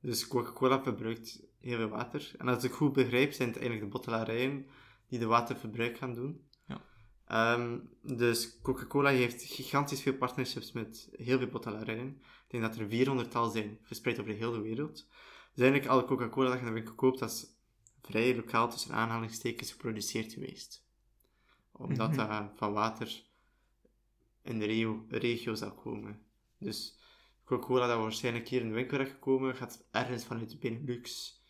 Dus Coca-Cola verbruikt heel veel water. En als ik goed begrijp, zijn het eigenlijk de bottelarijen die de waterverbruik gaan doen. Ehm, dus Coca-Cola heeft gigantisch veel partnerships met heel veel bottelarijen. Ik denk dat er 400 al zijn, verspreid over de hele wereld. Dus eigenlijk alle Coca-Cola dat je in de winkel koopt, dat is vrij lokaal tussen aanhalingstekens geproduceerd geweest omdat Mhm. dat van water in de regio, regio zal komen. Dus Coca-Cola dat waarschijnlijk hier in de winkel is gekomen, gaat ergens vanuit Benelux,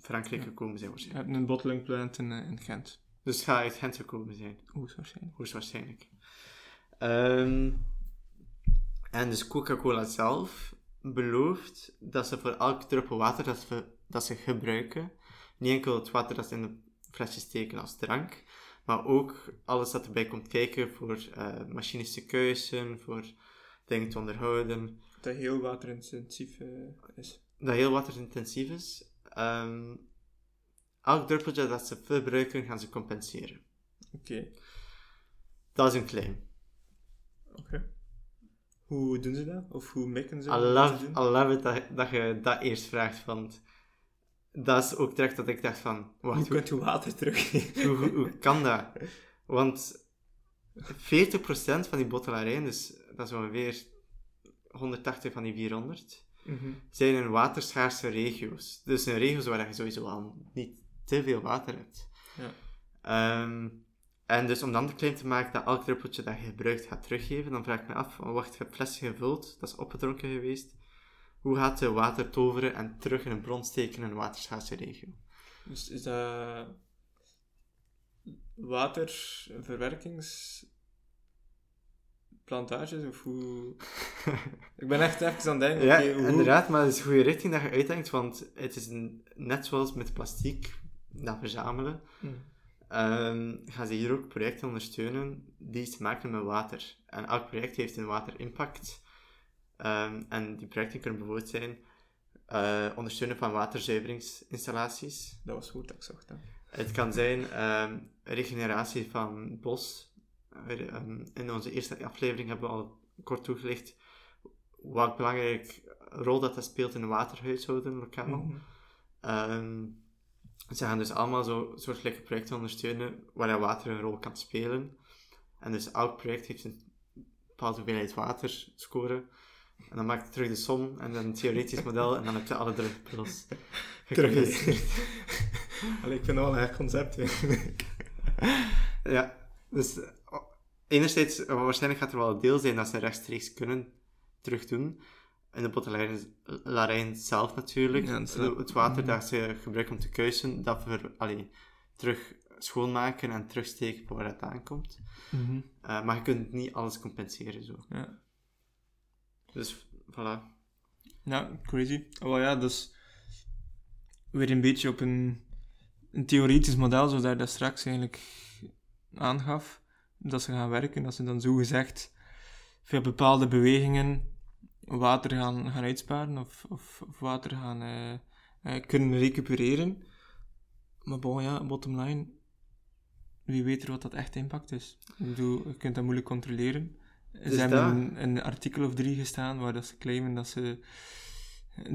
Frankrijk Ja. gekomen zijn Je waarschijnlijk. hebt een bottling plant in, eh, in Gent. Dus het gaat uit Gent gekomen zijn, Hoogstwaarschijnlijk. hoogstwaarschijnlijk. Ehm en dus Coca-Cola zelf belooft dat ze voor elk druppel water dat ze, dat ze gebruiken, niet enkel het water dat ze in de flesjes steken als drank, maar ook alles dat erbij komt kijken voor eh, machines te kuisen, voor dingen te onderhouden, Dat heel waterintensief eh, is. dat heel waterintensief is. Ehm, elk druppeltje dat ze verbruiken, gaan ze compenseren. Oké. Dat is een claim. Oké. Hoe doen ze dat? Of hoe mikken ze I dat love? I love it dat, dat je dat eerst vraagt, want dat is ook direct dat ik dacht van, wacht, hoe, kunt je water hoe, hoe, hoe kan dat? Want 40% van die bottelarijen, dus dat is ongeveer 180 van die 400, Mhm. zijn in waterschaarse regio's. Dus in regio's waar je sowieso al niet te veel water hebt. Ja. Ehm, en dus om dan de claim te maken dat elk druppeltje dat je gebruikt gaat teruggeven, dan vraag ik me af, wacht, je hebt flesje gevuld, dat is opgedronken geweest. Hoe gaat je water toveren en terug in een bron steken in een waterschaarse regio? Dus is dat waterverwerkingsplantages of hoe... Ik ben echt even aan het denken, Ja, hoe... inderdaad, maar het is een goede richting dat je uitdenkt, want het is een, net zoals met plastic, dat verzamelen, ehm, gaan ze hier ook projecten ondersteunen die iets te maken met water. En elk project heeft een waterimpact. Ehm, en die projecten kunnen bijvoorbeeld zijn eh, ondersteunen van waterzuiveringsinstallaties. Dat was woord dat ik zocht, hè. Het kan zijn ehm, regeneratie van bos. In onze eerste aflevering hebben we al kort toegelicht wat belangrijk rol dat dat speelt in de waterhuishouden lokaal. Ehm, ze gaan dus allemaal zo soortgelijke projecten ondersteunen waar dat water een rol kan spelen. En dus elk project heeft een bepaalde hoeveelheid water scoren. En dan maak je terug de som en dan een theoretisch model en dan heb je alle druppels Terug. Allee, ik vind dat wel een echt concept. Ja, dus enerzijds, waarschijnlijk gaat er wel een deel zijn dat ze rechtstreeks kunnen terugdoen. In de bottelarijn zelf natuurlijk. Ja, het, water Mhm. dat ze gebruiken om te kuisen, dat we allee, terug schoonmaken en terugsteken waar het aankomt. Eh, maar je kunt niet alles compenseren zo. Ja. Dus voilà. Ja, crazy. Oh ja, dus weer een beetje op een, een theoretisch model, zoals hij dat straks eigenlijk aangaf, dat ze gaan werken, dat ze dan zo gezegd via bepaalde bewegingen water gaan, gaan uitsparen of, of, of water gaan eh, eh, kunnen recupereren. Maar bon, ja, bottom line, wie weet er wat dat echt impact is. Ik bedoel, je kunt dat moeilijk controleren. Dus Ze hebben een, een artikel of drie gestaan waar dat ze claimen dat ze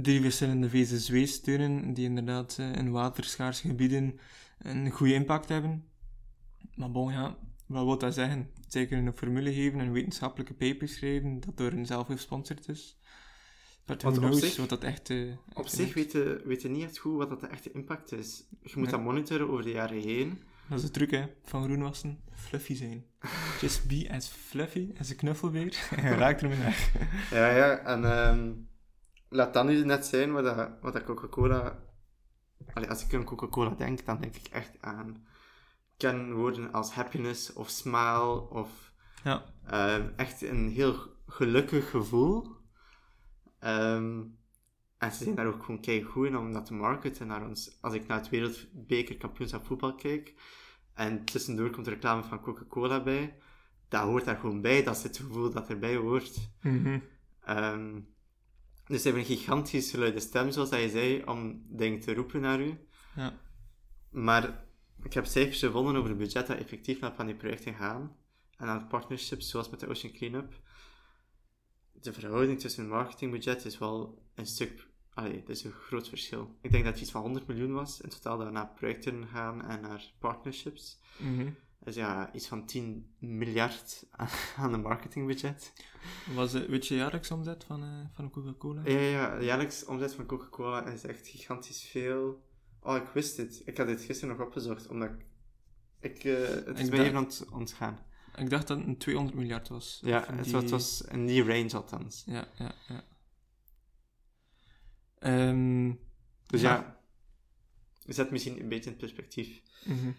drie verschillende VZW steunen, die inderdaad eh, in waterschaarse gebieden een goede impact hebben. Maar bon, ja, wat wil dat zeggen? Zeker een formule geven en wetenschappelijke paper schrijven dat door een zelf gesponsord is. But who Want op knows zich- wat dat echt... eh, Op zich is. weten weet je niet echt goed wat dat de echte impact is. Je moet dat monitoren over de jaren heen. Dat is de truc, hè, van groenwassen. Fluffy zijn. Just be as fluffy as een knuffelbeer. en raakt ermee weg. Ja, ja, en ehm, laat dat nu net zijn wat, dat, wat dat Coca-Cola... Als ik aan Coca-Cola denk, dan denk ik echt aan kenwoorden als happiness of smile of Ja. ehm, echt een heel gelukkig gevoel. Ehm, en ze zijn daar ook gewoon kei goed in om dat te marketen naar ons. Als ik naar het wereldbekerkampioenschap voetbal kijk en tussendoor komt er reclame van Coca-Cola bij, dat hoort daar gewoon bij. Dat is het gevoel dat erbij hoort. Mhm. Ehm, dus ze hebben een gigantisch luide stem, zoals dat je zei, om dingen te roepen naar u. Ja. Maar ik heb cijfers gevonden over het budget dat effectief naar van die projecten gaan. En aan partnerships, zoals met de Ocean Cleanup. De verhouding tussen marketingbudget is wel een stuk... Allee, het is een groot verschil. Ik denk dat het iets van 100 miljoen was, in totaal dat we naar projecten gaan en naar partnerships. Mhm. Dus ja, iets van 10 miljard aan een marketingbudget. Was de, weet je jaarlijks omzet van, eh, van Coca-Cola? Ja, ja, ja. De jaarlijks omzet van Coca-Cola is echt gigantisch veel. Oh, ik wist het. Ik had dit gisteren nog opgezocht, omdat ik... ik eh, het is Ik mij dacht- even aan het ontgaan. Ik dacht dat het een 200 miljard was. Ja, het, die- was, het was in die range althans. Ja, ja, ja. Ehm, Dus Ja. ja, zet misschien een beetje in perspectief. mhm.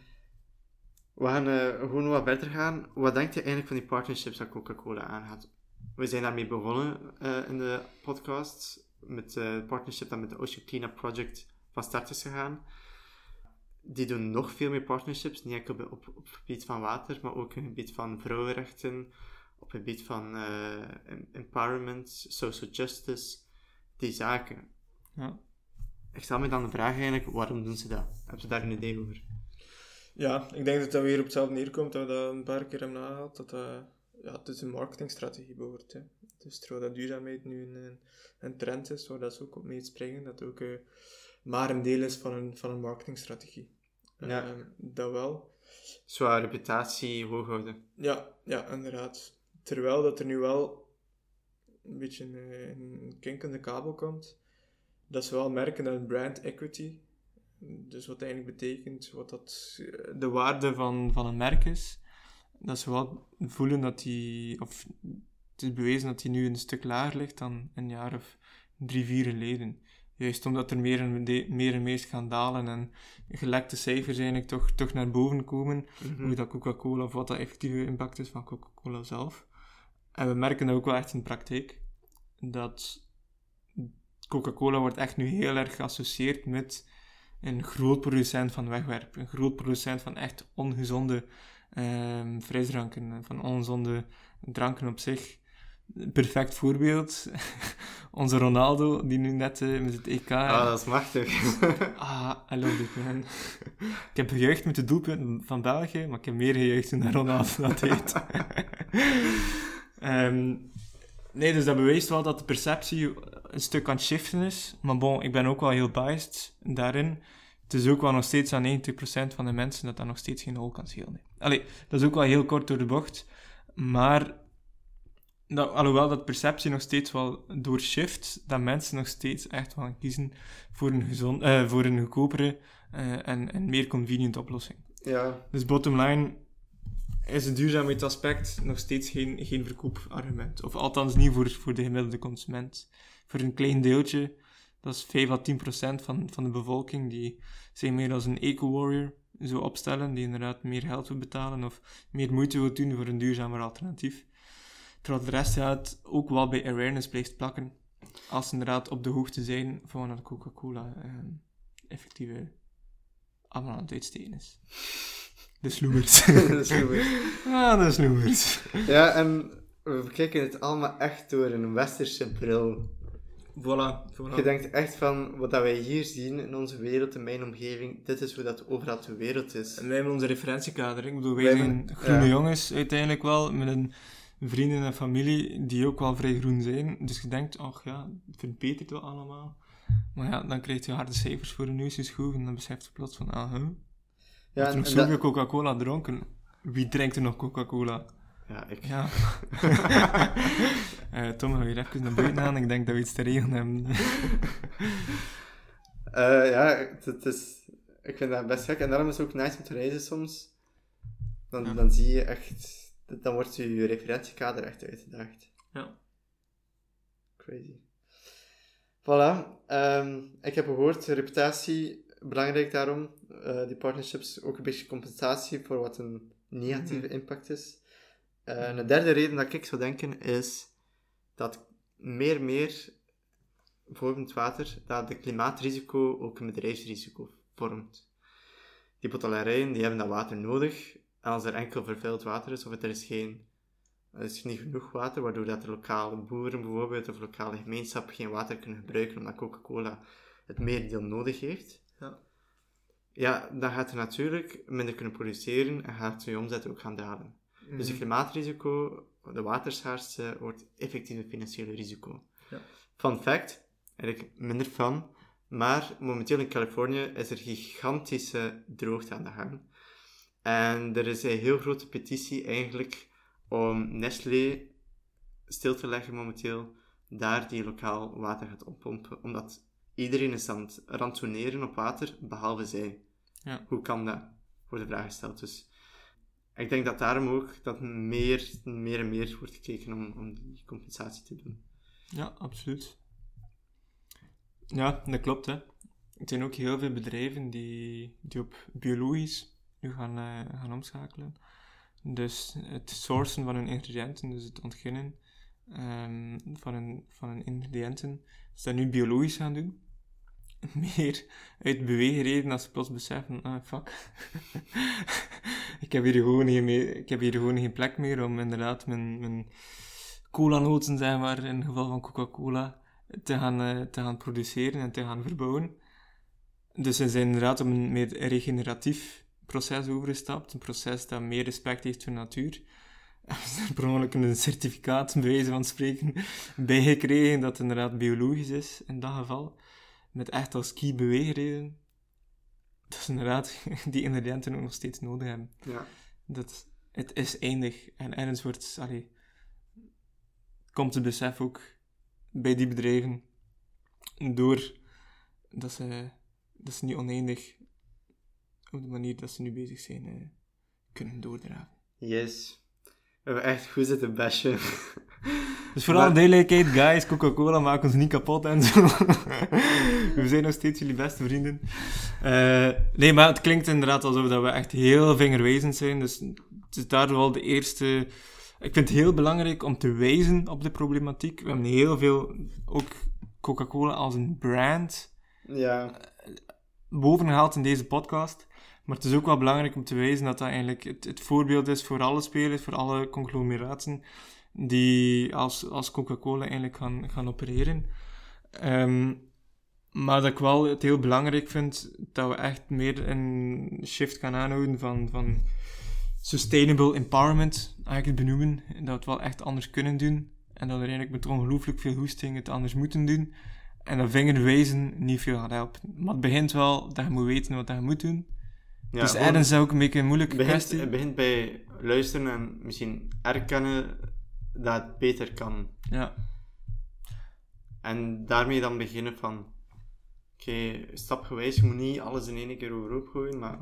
We gaan eh, gewoon wat verder gaan. Wat denkt je eigenlijk van die partnerships dat Coca-Cola aangaat? We zijn daarmee begonnen eh, in de podcast. Met het partnership dat met de Ocean Cleanup Project van start is gegaan. Die doen nog veel meer partnerships. Niet enkel op, op, op het gebied van water, maar ook op het gebied van vrouwenrechten. Op het gebied van eh, em- empowerment, social justice. Die zaken. Ja. Ik stel me dan de vraag eigenlijk, waarom doen ze dat? Heb je daar een idee over? ja, ik denk dat dat weer op hetzelfde neerkomt dat we dat een paar keer hebben aangehaald. Dat dat, ja, het is een marketingstrategie behoort. Hè. Dus terwijl dat duurzaamheid nu een, een, een trend is, waar dat ze ook op mee springen, dat ook eh, maar een deel is van een, van een marketingstrategie. Ja. Ehm, dat wel. Zwaar reputatie hoog houden. Ja, ja, inderdaad. Terwijl dat er nu wel een beetje een, een kink in de kabel komt, dat ze wel merken dat brand equity, dus wat eigenlijk betekent, wat dat eh, de waarde van, van een merk is, dat ze wel voelen dat die, of het is bewezen dat die nu een stuk lager ligt dan een jaar of drie, vier geleden. Juist omdat er meer en, de- meer, en meer schandalen en gelekte cijfers eigenlijk toch, toch naar boven komen, hoe dat Coca-Cola of wat de effectieve impact is van Coca-Cola zelf. En we merken dat ook wel echt in de praktijk, dat Coca-Cola wordt echt nu heel erg geassocieerd met een groot producent van wegwerp, een groot producent van echt ongezonde ehm, frisdranken, van ongezonde dranken op zich. Perfect voorbeeld, onze Ronaldo, die nu net eh, met het EK... Ah, dat is machtig. Ah, I love it, man. ik heb gejuicht met de doelpunten van België, maar ik heb meer gejuicht toen Ronaldo dat deed. Ehm, nee, dus dat bewijst wel dat de perceptie een stuk aan het shiften is. Maar bon, ik ben ook wel heel biased daarin. Het is ook wel nog steeds aan 90% van de mensen dat dat nog steeds geen hol kan schelen. Allee, dat is ook wel heel kort door de bocht. Maar dat, alhoewel dat perceptie nog steeds wel doorshift, dat mensen nog steeds echt wel kiezen voor een, gezond, eh, voor een goedkopere eh, en, en meer convenient oplossing. ja, Dus bottom line is het duurzaamheidsaspect nog steeds geen, geen verkoopargument. Of althans niet voor, voor de gemiddelde consument. Voor een klein deeltje, dat is 5 à 10 procent van, van de bevolking, die zich meer als een eco-warrior zo opstellen, die inderdaad meer geld wil betalen of meer moeite wil doen voor een duurzamer alternatief. Terwijl de rest gaat ook wel bij awareness blijft plakken. Als ze inderdaad op de hoogte zijn van wat Coca-Cola eh, effectieve allemaal aan het uitsteken is. De sloemers. dat is goed. ah, de sloemers. Ja, en we bekijken het allemaal echt door een westerse bril. Voilà, voilà. Je denkt echt van, wat dat wij hier zien in onze wereld, in mijn omgeving, dit is hoe dat overal ter wereld is. En wij hebben onze referentiekader. Ik bedoel, wij Wij zijn groene ja. jongens uiteindelijk wel, met een vrienden en familie die ook wel vrij groen zijn. Dus je denkt, ach ja, het verbetert wel allemaal. Maar ja, dan krijg je harde cijfers voor de neus geschoven en dan beseft je plots van, ah, huh? Ja, er nog en zoveel dat- Coca-Cola dronken. Wie drinkt er nog Coca-Cola? ja, ik. Ja. Eh, Tom, ga je even naar buiten gaan? Ik denk dat we iets te regelen hebben. Eh, ja, het, het is, ik vind dat best gek. En daarom is het ook nice om te reizen soms. Dan, Ja. dan zie je echt... Dan wordt je referentiekader echt uitgedaagd. Ja. Crazy. Voilà. Ehm, ik heb gehoord, reputatie, belangrijk daarom. eh, die partnerships, ook een beetje compensatie voor wat een negatieve impact is. Eh, en de derde reden dat ik zou denken is dat meer en meer, bijvoorbeeld water, dat de klimaatrisico ook een bedrijfsrisico vormt. Die bottelarijen die hebben dat water nodig. En als er enkel vervuild water is, of er is geen er is niet genoeg water, waardoor dat de lokale boeren bijvoorbeeld, of lokale gemeenschap geen water kunnen gebruiken, omdat Coca-Cola het merendeel nodig heeft. Ja. Ja, dan gaat er natuurlijk minder kunnen produceren en gaat je omzet ook gaan dalen. Dus het klimaatrisico, de waterschaarste, wordt effectief een financiële risico. Ja. Fun fact, eigenlijk minder fun, maar momenteel in Californië is er gigantische droogte aan de gang. En er is een heel grote petitie eigenlijk om Nestlé stil te leggen momenteel, daar die lokaal water gaat oppompen. Omdat iedereen is aan het rantsoeneren op water, behalve zij. Ja. Hoe kan dat? Wordt de vraag gesteld. Dus ik denk dat daarom ook dat meer, meer en meer wordt gekeken om, om die compensatie te doen. Ja, absoluut. Ja, dat klopt. Hè. Er zijn ook heel veel bedrijven die, die op biologisch nu gaan, eh, gaan omschakelen. Dus het sourcen van hun ingrediënten, dus het ontginnen ehm, van, hun, van hun ingrediënten, ze dat nu biologisch gaan doen. Meer uit beweegreden als ze plots beseffen, ah fuck, ik, heb hier gewoon geen ik heb hier gewoon geen plek meer om inderdaad mijn, mijn cola-noten, zeg maar, in het geval van Coca-Cola, te gaan, eh, te gaan produceren en te gaan verbouwen. Dus ze zijn inderdaad op een meer regeneratief proces overgestapt. Een proces dat meer respect heeft voor de natuur. Hebben er per ongeluk een certificaat, bij van spreken, bij gekregen dat het inderdaad biologisch is, in dat geval. Met echt als key beweegreden. Dat ze inderdaad die ingrediënten ook nog steeds nodig hebben. Ja. Dat, het is eindig. En ergens wordt, allee, komt het besef ook bij die bedrijven door dat ze, dat ze niet oneindig op de manier dat ze nu bezig zijn eh, kunnen doordragen. Yes. We hebben echt goed zitten bashen. Dus voor Maar- duidelijkheid, guys, Coca-Cola maakt ons niet kapot en zo. we zijn nog steeds jullie beste vrienden. Eh, nee, maar het klinkt inderdaad alsof dat we echt heel vingerwijzend zijn. Dus het is daardoor wel de eerste... Ik vind het heel belangrijk om te wijzen op de problematiek. We hebben heel veel, ook Coca-Cola als een brand, ja. Bovengehaald in deze podcast. Maar het is ook wel belangrijk om te wijzen dat dat eigenlijk het, het voorbeeld is voor alle spelers, voor alle conglomeraten die als, als Coca-Cola eigenlijk gaan, gaan opereren. Ehm, maar dat ik wel het heel belangrijk vind dat we echt meer een shift gaan aanhouden van, van sustainable empowerment, eigenlijk benoemen. Dat we het wel echt anders kunnen doen. En dat we eigenlijk met ongelooflijk veel hoesting het anders moeten doen. En dat vingerwijzen niet veel gaat helpen. Maar het begint wel dat je moet weten wat je moet doen. ja dus ergens is ook een beetje een moeilijke begint, kwestie. het begint bij luisteren en misschien erkennen dat het beter kan. Ja, En daarmee dan beginnen van... Oké, stapgewijs, je moet niet alles in één keer overhoop gooien, maar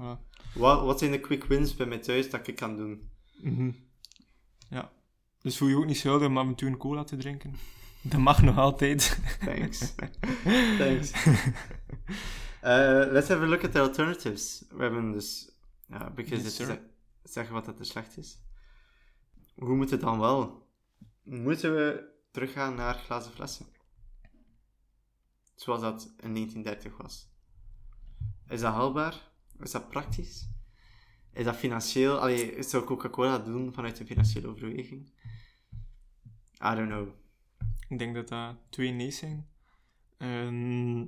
wat, wat zijn de quick wins bij mij thuis dat ik kan doen? Mhm. Ja. Dus voel je ook niet schuldig om af en toe een cola te drinken. Dat mag nog altijd. Thanks. Thanks. Uh, let's have a look at the alternatives. We hebben dus... Ja, because Yes, zeggen wat dat er slecht is. Hoe moet het dan wel? Moeten we teruggaan naar glazen flessen? Zoals dat in 1930 was. Is dat haalbaar? Is dat praktisch? Is dat financieel? Allee, zou Coca-Cola doen vanuit een financiële overweging? I don't know. Ik denk dat dat twee nee's zijn. Ehm,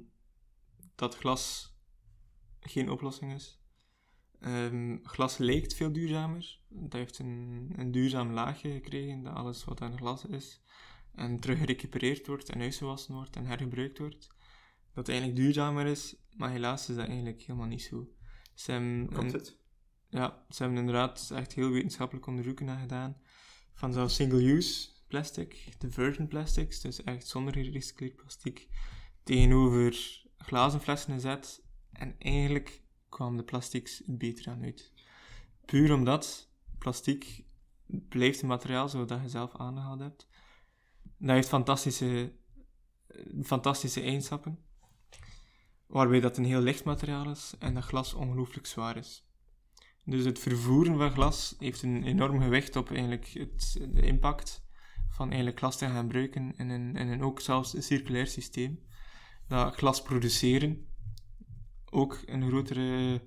dat glas geen oplossing is. Ehm, glas lijkt veel duurzamer. Dat heeft een, een duurzaam laagje gekregen, dat alles wat aan glas is en terug gerecupereerd wordt en uitgewassen wordt en hergebruikt wordt. Dat eigenlijk duurzamer is, maar helaas is dat eigenlijk helemaal niet zo. Ze hebben Komt het? ja, ze hebben inderdaad echt heel wetenschappelijk onderzoeken naar gedaan. Van zelfs single-use plastic, de virgin plastics, dus echt zonder gerecycleerd plastic, tegenover glazen flessen gezet. En eigenlijk kwamen de plastics beter aan uit. Puur omdat plastic blijft een materiaal zoals dat je zelf aangehaald hebt. Dat heeft fantastische, fantastische eigenschappen. Waarbij dat een heel licht materiaal is en dat glas ongelooflijk zwaar is. Dus het vervoeren van glas heeft een enorm gewicht op eigenlijk het, de impact van eigenlijk glas te gaan gebruiken in een, in een ook zelfs een circulair systeem. Dat glas produceren ook een grotere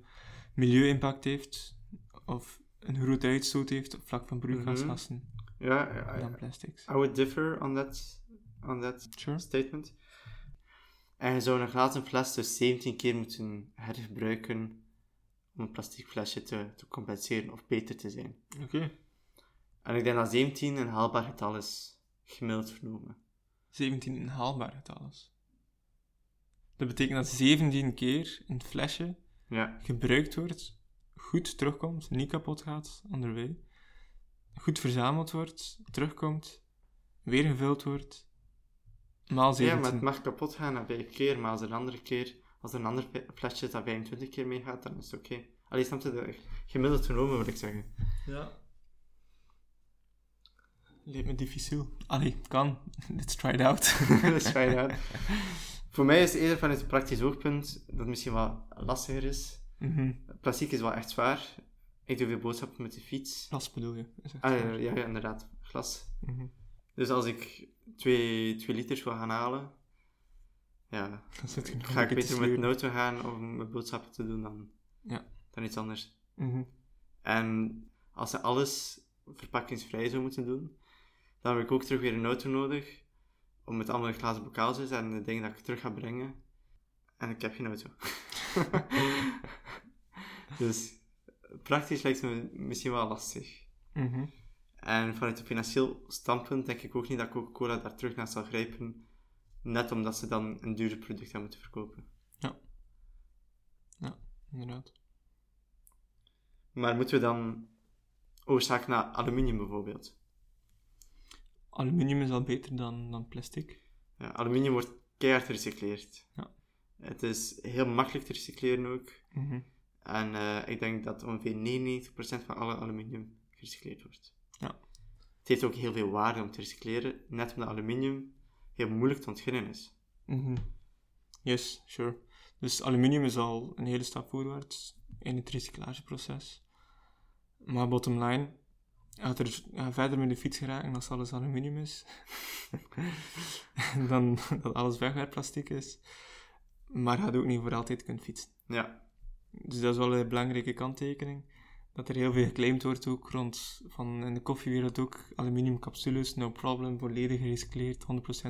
milieu-impact heeft, of een grote uitstoot heeft op vlak van broeikasgassen I, dan plastics. I would differ on that, on that Sure. statement. En je zou een glazen fles dus 17 keer moeten hergebruiken om een plastic flesje te, te compenseren of beter te zijn. Oké. En ik denk dat 17 een haalbaar getal is, gemiddeld vernomen. 17 een haalbaar getal is. Dat betekent dat 17 keer een flesje Ja, gebruikt wordt, goed terugkomt, niet kapot gaat onderweg, goed verzameld wordt, terugkomt, weer gevuld wordt, maal ja 17. maar het mag kapot gaan na vijf keer, maar als er een andere keer, als er een ander flesje dat 25 keer meegaat, dan is het oké. Allee, snap je? Gemiddeld vernomen wil ik zeggen. Ja. Leek me difficiel. Allee, kan. Let's try it out. Dat is fijn uit. Voor mij is het eerder vanuit het praktisch oogpunt dat het misschien wat lastiger is. Mhm. Plastic is wel echt zwaar. Ik doe veel boodschappen met de fiets. Glas bedoel je? Ah, ja, ja, inderdaad, glas. Mhm. Dus als ik 2 liters wil gaan halen, ja, ga ik beter met de auto gaan om mijn boodschappen te doen dan, Ja. dan iets anders. Mhm. En als ze alles verpakkingsvrij zou moeten doen, dan heb ik ook terug weer een auto nodig om met allemaal glazen bokaaltjes en de dingen dat ik terug ga brengen. En ik heb geen auto. dus praktisch lijkt het me misschien wel lastig. Mhm. En vanuit een financieel standpunt denk ik ook niet dat Coca-Cola daar terug naar zal grijpen, net omdat ze dan een duurder product hebben moeten verkopen. Inderdaad. Maar moeten we dan overschakelen naar aluminium bijvoorbeeld? Aluminium is al beter dan, dan plastic. Ja, aluminium wordt keihard gerecycleerd. Ja. Het is heel makkelijk te recycleren ook. Mhm. En eh, ik denk dat ongeveer 99% van alle aluminium gerecycleerd wordt. Ja. Het heeft ook heel veel waarde om te recycleren, net omdat aluminium heel moeilijk te ontginnen is. Mhm. Yes, sure. Dus aluminium is al een hele stap voorwaarts in het recyclageproces. Maar bottom line, gaat er ja, verder met de fiets geraken als alles aluminium is, dan dat alles wegwerpplastic is. Maar gaat ook niet voor altijd kunnen fietsen. Ja, Dus dat is wel een belangrijke kanttekening. Dat er heel veel geclaimd wordt ook rond, van in de koffiewereld ook, aluminiumcapsules, no problem, volledig gerecycleerd, 100%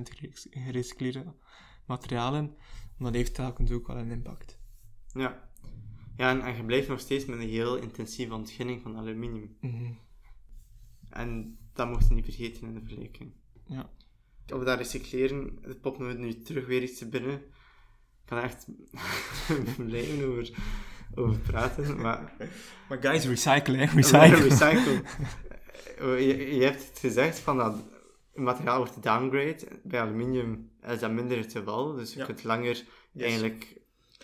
gerec- gerecycleerde materialen. Maar dat heeft telkens ook wel een impact. ja. Ja, en, en je blijft nog steeds met een heel intensieve ontginning van aluminium. Mhm. En dat mocht je niet vergeten in de vergelijking. Ja. Of dat recycleren, het popt me nu terug weer iets te binnen. Ik kan er echt blijven over, over praten, maar... Maar guys, recyclen, hè? Recycle. Recyclen. je, je hebt het gezegd van dat materiaal wordt downgrade. Bij aluminium is dat minder het geval, dus je Ja. kunt langer eigenlijk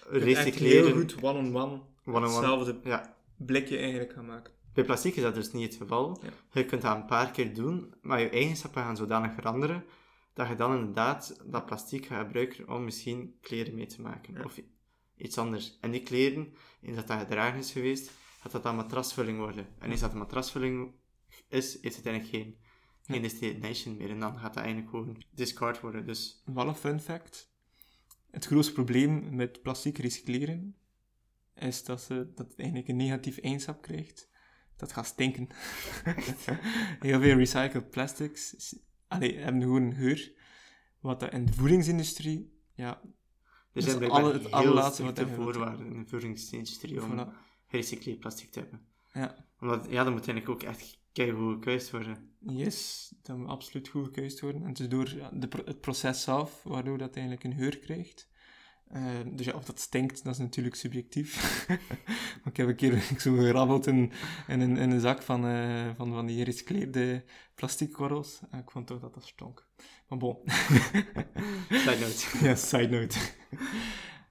recycleren. heel goed one-on-one One-on-one. hetzelfde Ja. blikje eigenlijk gaan maken. Bij plastic is dat dus niet het geval. Ja. Je kunt dat een paar keer doen, maar je eigenschappen gaan zodanig veranderen dat je dan inderdaad dat plastic gaat gebruiken om misschien kleren mee te maken. Ja. Of iets anders. En die kleren, eens dat dat gedragen is geweest, gaat dat dan matrasvulling worden. En eens dat een matrasvulling is, heeft het eigenlijk geen, geen destination meer. En dan gaat dat eigenlijk gewoon discard worden. Dus Wel een fun fact. Het grootste probleem met plastic recycleren is dat, ze, dat het eigenlijk een negatief eigenschap krijgt. Dat gaat stinken. Heel veel recycled plastics allee, hebben gewoon een geur. Wat dat in de voedingsindustrie, ja, er zijn blijkbaar alle- het allerlaatste wat voorwaarden in de voedingsindustrie om voilà. gerecycleerd plastic te hebben. Ja, Omdat, ja, dat moet eigenlijk ook echt keigoed gekuist worden. yes, dat moet absoluut goed gekuist worden. En het is door ja, de, het proces zelf, waardoor dat eigenlijk een geur krijgt. Eh, dus ja, of dat stinkt, dat is natuurlijk subjectief. maar ik heb een keer zo gerabbeld in, in, een, in een zak van, uh, van, van die gerecycleerde plastic korrels. En ik vond toch dat dat stonk. Maar bon. side note. ja, side note.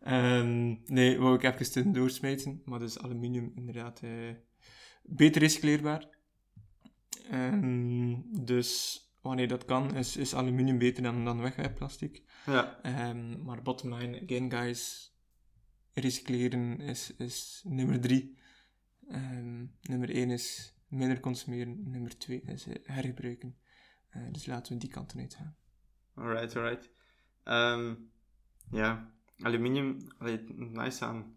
um, nee, wou ik even doorsmijten. Maar dus aluminium inderdaad uh, beter recycleerbaar. Um, dus wanneer dat kan, is, is aluminium beter dan, dan wegwerpplastic. Ja. Um, maar bottom line, again guys, recycleren is, is nummer drie. Um, nummer één is minder consumeren. Nummer twee is uh, hergebruiken. Uh, dus laten we die kanten uit gaan. Alright, alright. Um, ja, aluminium, het nice aan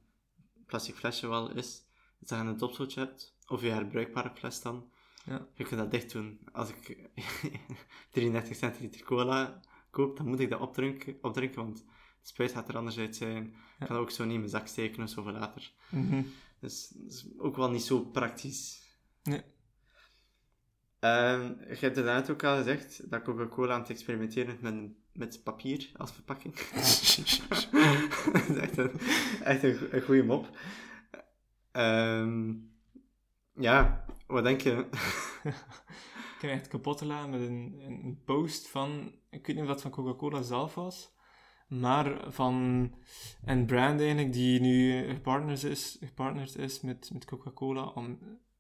plastic flesje wel is, dat je een topslotje hebt, of je herbruikbare fles dan, ja. Je kunt dat dicht doen. Als ik 33 centiliter cola koop, dan moet ik dat opdrinken, opdrinken want de spuit gaat er anders uit zijn. Ik kan ook zo niet in mijn zak steken of zo voor later. Mm Dus dat is ook wel niet zo praktisch. Nee. Um, je hebt inderdaad ook al gezegd dat Coca-Cola aan het experimenteren is met, met papier als verpakking. dat is echt een, echt een, een goede mop. Um, ja, wat denk je? ik heb echt kapot gelaten met een, een post van, ik weet niet of dat van Coca-Cola zelf was, maar van een brand eigenlijk die nu gepartnerd is, gepartnerd is met, met Coca-Cola om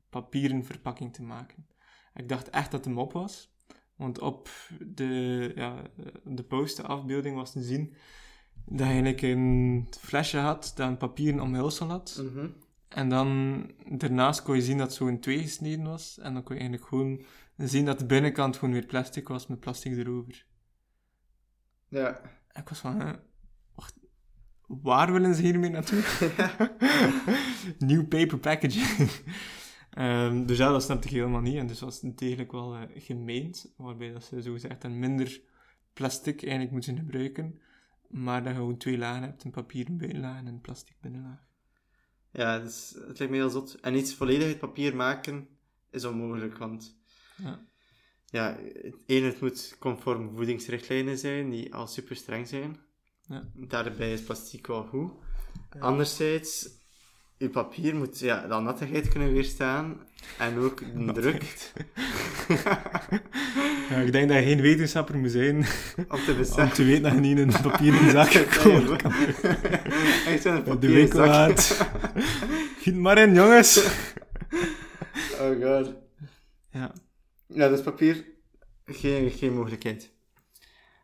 papieren verpakking te maken. Ik dacht echt dat het een mop was, want op de, ja, de post, de afbeelding was te zien dat je eigenlijk een flesje had dat een papieren omhulsel had. Mm -hmm. En dan daarnaast kon je zien dat het zo in twee gesneden was. En dan kon je eigenlijk gewoon zien dat de binnenkant gewoon weer plastic was met plastic erover. Ja. En ik was van, hè, wacht, waar willen ze hiermee naartoe? Nieuw paper packaging. um, dus ja, dat snapte ik helemaal niet. En dus was het eigenlijk wel uh, gemeend, waarbij dat ze zogezegd dan minder plastic eigenlijk moeten gebruiken. Maar dat je gewoon twee lagen hebt, een papieren buitenlaag en een plastic binnenlaag. Ja, dus het lijkt me heel zot. En iets volledig uit papier maken is onmogelijk, want... Ja. Ja, het ene, het moet conform voedingsrichtlijnen zijn, die al super streng zijn. Ja. Daarbij is plastic wel goed. Ja. Anderzijds, je papier moet ja, de nattigheid kunnen weerstaan. En ook de druk. ja, ik denk dat je geen wetenschapper moet zijn om te, beseffen. om te weten dat je niet in een papieren zak kan. Echt zo'n de winkelwaard. Giet maar in, jongens. oh god. Ja. Ja, dus papier, geen, geen mogelijkheid.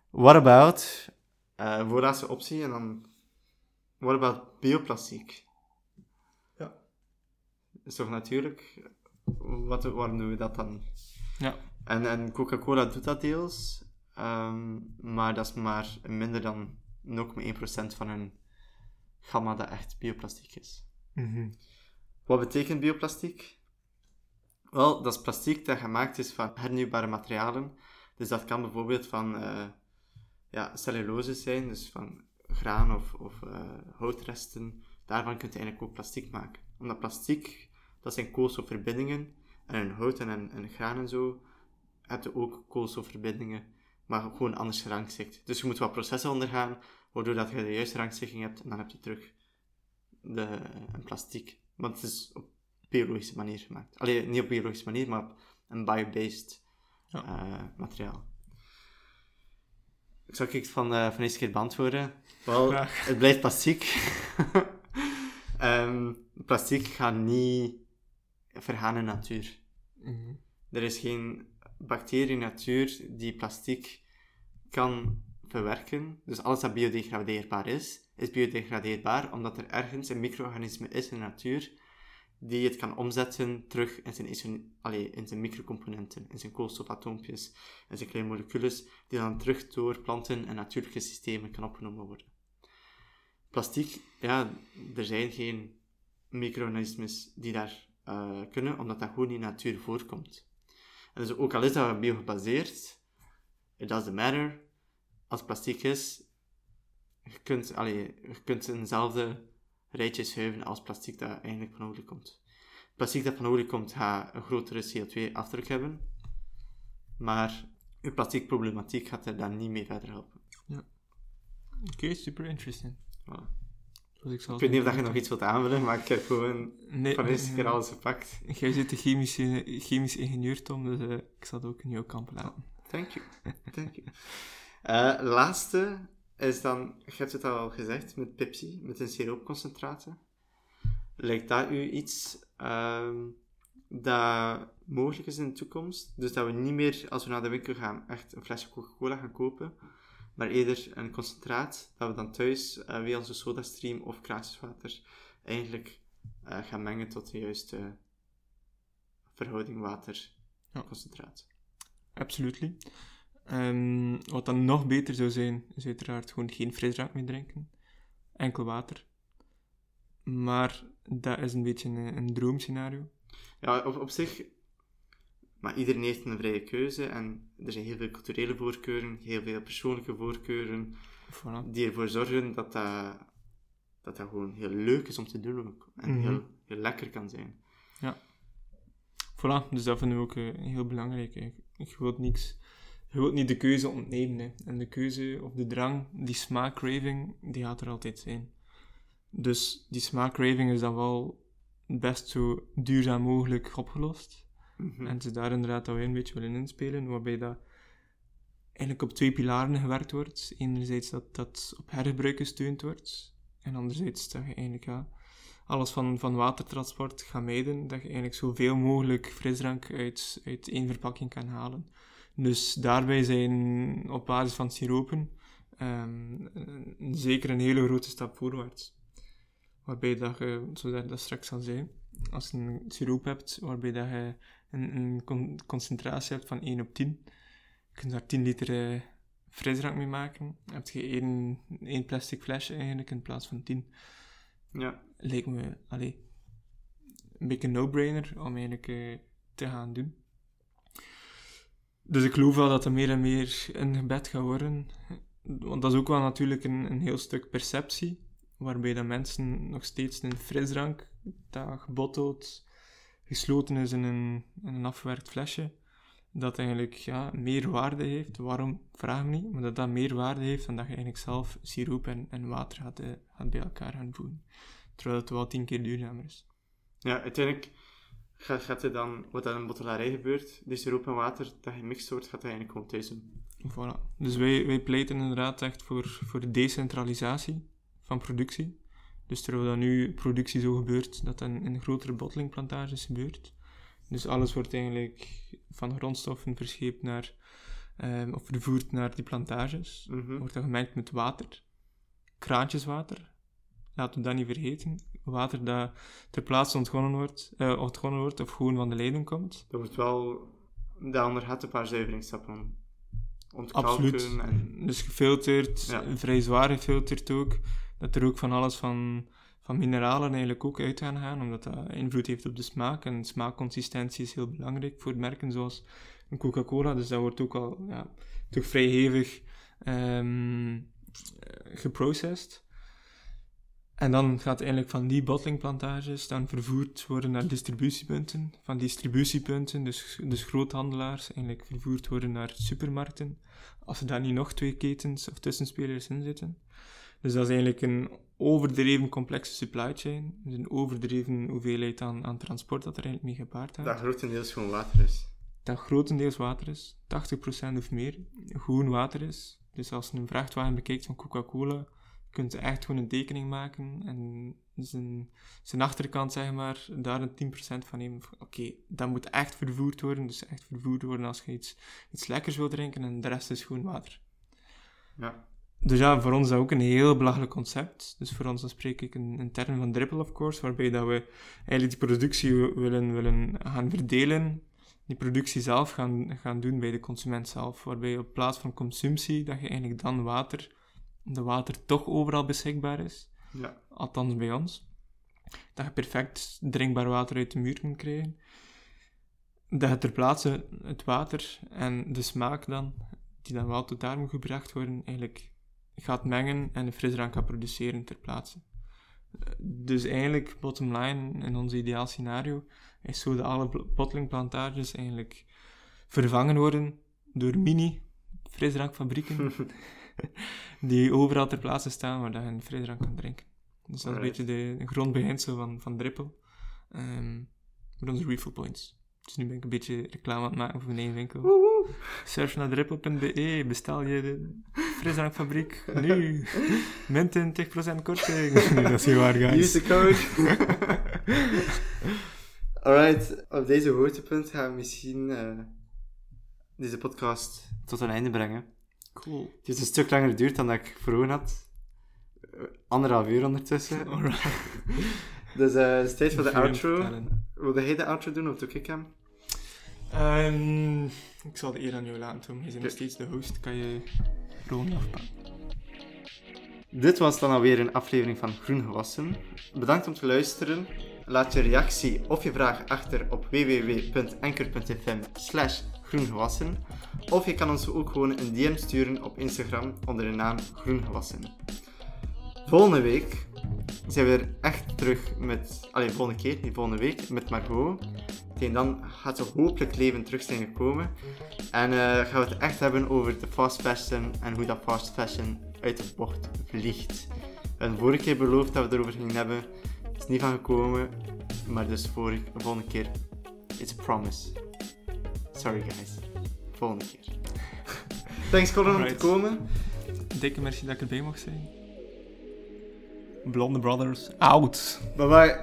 What about, uh, voorlaatste optie, en dan, what about bioplastic? Is toch natuurlijk, wat, waarom doen we dat dan? Ja. En, en Coca-Cola doet dat deels, um, maar dat is maar minder dan 0,1% van hun gamma dat echt bioplastic is. Mm -hmm. Wat betekent bioplastic? Wel, dat is plastic dat gemaakt is van hernieuwbare materialen. Dus dat kan bijvoorbeeld van uh, ja, cellulose zijn, dus van graan of, of uh, houtresten. Daarvan kun je eigenlijk ook plastic maken. Omdat plastic, dat zijn koolstofverbindingen. En in hout en in, in graan en zo heb je ook koolstofverbindingen, maar gewoon anders gerangschikt. Dus je moet wat processen ondergaan, waardoor dat je de juiste rangschikking hebt en dan heb je terug de, een plastic. Want het is op biologische manier gemaakt. Alleen niet op biologische manier, maar op een bio-based ja. uh, materiaal. Ik zal ik van, uh, van eerste keer beantwoorden. Wel, Graag. het blijft plastic. um, plastic gaat niet vergaan in natuur. Mm -hmm. Er is geen bacterie in natuur die plastic kan verwerken. Dus alles dat biodegradeerbaar is, is biodegradeerbaar omdat er ergens een micro-organisme is in de natuur die het kan omzetten terug in zijn, allee, in zijn microcomponenten, in zijn koolstofatoompjes, in zijn kleine molecules, die dan terug door planten en natuurlijke systemen kan opgenomen worden. Plastic, ja, er zijn geen micro-organismes die daar uh, kunnen, omdat dat gewoon in de natuur voorkomt. En dus ook al is dat biogebaseerd, it doesn't matter, als plastic is, je kunt, allee, je kunt eenzelfde rijtje schuiven als plastic dat eigenlijk van olie komt. Plastic dat van olie komt gaat een grotere CO2-afdruk hebben, maar je plastiekproblematiek gaat er dan niet mee verder helpen. Ja. Oké, okay, super interesting. Voilà. Zoals ik, zal Ik weet niet of dat je nog iets wilt aanvullen, maar ik heb gewoon Nee, van de eerste keer nee. alles gepakt. Jij zit de chemische, chemisch ingenieur, Tom, dus eh, ik zal het ook in jouw kamp laten. Thank you. Thank you. Eh, laatste is dan, je hebt het al gezegd, met Pepsi, met een siroopconcentraten. Lijkt dat u iets ehm, dat mogelijk is in de toekomst? Dus dat we niet meer, als we naar de winkel gaan, echt een flesje Coca-Cola gaan kopen, maar eerder een concentraat dat we dan thuis eh, via onze sodastream of kraantjeswater eigenlijk eh, gaan mengen tot de juiste verhouding Ja. water-concentraat. Absolutely. Ehm, wat dan nog beter zou zijn, is uiteraard gewoon geen frisdrank meer drinken. Enkel water. Maar dat is een beetje een, een droomscenario. Ja, op, op zich, maar iedereen heeft een vrije keuze en er zijn heel veel culturele voorkeuren, heel veel persoonlijke voorkeuren, Voilà. die ervoor zorgen dat dat, dat, dat gewoon heel leuk is om te doen ook. En Mhm. heel, heel lekker kan zijn. Voilà, dus dat vinden we ook eh, heel belangrijk. hè. Je wilt niks... Je wilt niet de keuze ontnemen. Hè. En de keuze of de drang, die smaakcraving, die gaat er altijd zijn. Dus die smaakcraving is dan wel best zo duurzaam mogelijk opgelost. Mhm. En is daar inderdaad wij een beetje willen inspelen, waarbij dat eigenlijk op twee pilaren gewerkt wordt. Enerzijds dat dat op hergebruik gesteund wordt, en anderzijds dat je eigenlijk alles van, van watertransport gaat mijden, dat je eigenlijk zoveel mogelijk frisdrank uit, uit één verpakking kan halen. Dus daarbij zijn op basis van siropen ehm, zeker een hele grote stap voorwaarts. Waarbij dat je, zoals dat straks al zei, als je een siroop hebt waarbij dat je een, een con- concentratie hebt van 1 op 10, je kunt daar 10 liter eh, frisdrank mee maken. Dan heb je één, één plastic flesje eigenlijk in plaats van 10. Ja, Lijkt me, allee, een beetje een no-brainer om eigenlijk eh, te gaan doen. Dus ik geloof wel dat er meer en meer in gebed gaat worden. Want dat is ook wel natuurlijk een, een heel stuk perceptie, waarbij dat mensen nog steeds een frisdrank, dat gebotteld, gesloten is in een, in een afgewerkt flesje, dat eigenlijk ja, meer waarde heeft. Waarom? Vraag me niet, maar dat dat meer waarde heeft dan dat je eigenlijk zelf siroop en, en water gaat, eh, gaat bij elkaar gaan voeden. Terwijl het wel tien keer duurzamer is. ja uiteindelijk gaat, gaat er dan, wat aan een bottelarij gebeurt, die siroop en water dat gemixt wordt, gaat eigenlijk gewoon thuis doen. Voilà. Dus wij, wij pleiten inderdaad echt voor, voor decentralisatie van productie. Dus terwijl dat nu productie zo gebeurt, dat dan in grotere bottlingplantages gebeurt. Dus alles wordt eigenlijk van grondstoffen verscheept naar, ehm, of vervoerd naar die plantages. Mhm. Wordt dan gemengd met water. Kraantjeswater. Laten we dat niet vergeten. Water dat ter plaatse ontgonnen wordt, eh, ontgonnen wordt of gewoon van de leiding komt. Dat wordt wel, daaronder gaat een paar zuiveringsstappen ontkalken Absoluut. en Dus gefilterd, Ja. vrij zwaar gefilterd ook. Dat er ook van alles van, van mineralen eigenlijk ook uit gaan gaan, omdat dat invloed heeft op de smaak. En smaakconsistentie is heel belangrijk voor merken zoals Coca-Cola. Dus dat wordt ook al ja, toch vrij hevig eh, geprocessed. En dan gaat eigenlijk van die bottlingplantages dan vervoerd worden naar distributiepunten. Van distributiepunten, dus, dus groothandelaars, eigenlijk vervoerd worden naar supermarkten. Als er daar niet nog twee ketens of tussenspelers in zitten. Dus dat is eigenlijk een overdreven complexe supply chain. Dus een overdreven hoeveelheid aan, aan transport dat er eigenlijk mee gepaard gaat dat grotendeels gewoon water is. dat grotendeels water is, 80% of meer, groen water is. Dus als je een vrachtwagen bekijkt van Coca-Cola, kunt je echt gewoon een tekening maken en zijn, zijn achterkant, zeg maar, daar een 10% van nemen. Oké, dat moet echt vervoerd worden, dus echt vervoerd worden als je iets, iets lekkers wil drinken en de rest is groen water. Ja. Dus ja, voor ons is dat ook een heel belachelijk concept. Dus voor ons dan spreek ik in, in termen van dripple, of course, waarbij dat we eigenlijk die productie willen, willen gaan verdelen. Die productie zelf gaan, gaan doen bij de consument zelf. Waarbij op plaats van consumptie, dat je eigenlijk dan water, de water toch overal beschikbaar is. Ja. Althans bij ons. Dat je perfect drinkbaar water uit de muur kunt krijgen. Dat je ter plaatse het water en de smaak dan, die dan wel tot daar moet gebracht worden, eigenlijk gaat mengen en een frisdrank gaat produceren ter plaatse. Dus eigenlijk, bottom line, in ons ideaal scenario, is zo dat alle bottlingplantages eigenlijk vervangen worden door mini frisdrankfabrieken die overal ter plaatse staan waar je een frisdrank kan drinken. Dus dat is een beetje de, de grondbeginsel van, van Drippel. Ehm met onze refill points. Dus nu ben ik een beetje reclame aan het maken voor mijn eigen winkel. Surf naar drippel.be, bestel je de frisdrankfabriek nu. Min 20% korting. Nee, dat is niet waar, guys. Use the code. Alright, op deze hoogtepunt gaan we misschien eh, deze podcast tot een einde brengen. Cool. Het heeft een stuk langer geduurd dan dat ik voor had. Eh, Anderhalf uur ondertussen. Alright. Dus eh, het is tijd voor de outro. Wilde jij de outro doen of doe ik hem? Ehm, ik zal de eer aan jou laten, Tom. Je bent nog steeds de host. Kan je rollen afpakken? Dit was dan alweer een aflevering van Groen Gewassen. Bedankt om te luisteren. Laat je reactie of je vraag achter op www.anker.fm slash groengewassen. Of je kan ons ook gewoon een DM sturen op Instagram onder de naam Groengewassen. Volgende week zijn we er echt terug met... Allee, volgende keer, niet volgende week, met Margot. Tegen dan gaat ze hopelijk leven terug zijn gekomen. En eh, gaan we het echt hebben over de fast fashion en hoe dat fast fashion uit de bocht vliegt. We hebben vorige keer beloofd dat we het erover gingen hebben. Het is niet van gekomen, maar dus vorige, volgende keer. It's a promise. Sorry guys. Volgende keer. Thanks Colin om te komen. Dikke merci dat ik erbij mocht zijn. Blonde Brothers, out! Bye bye.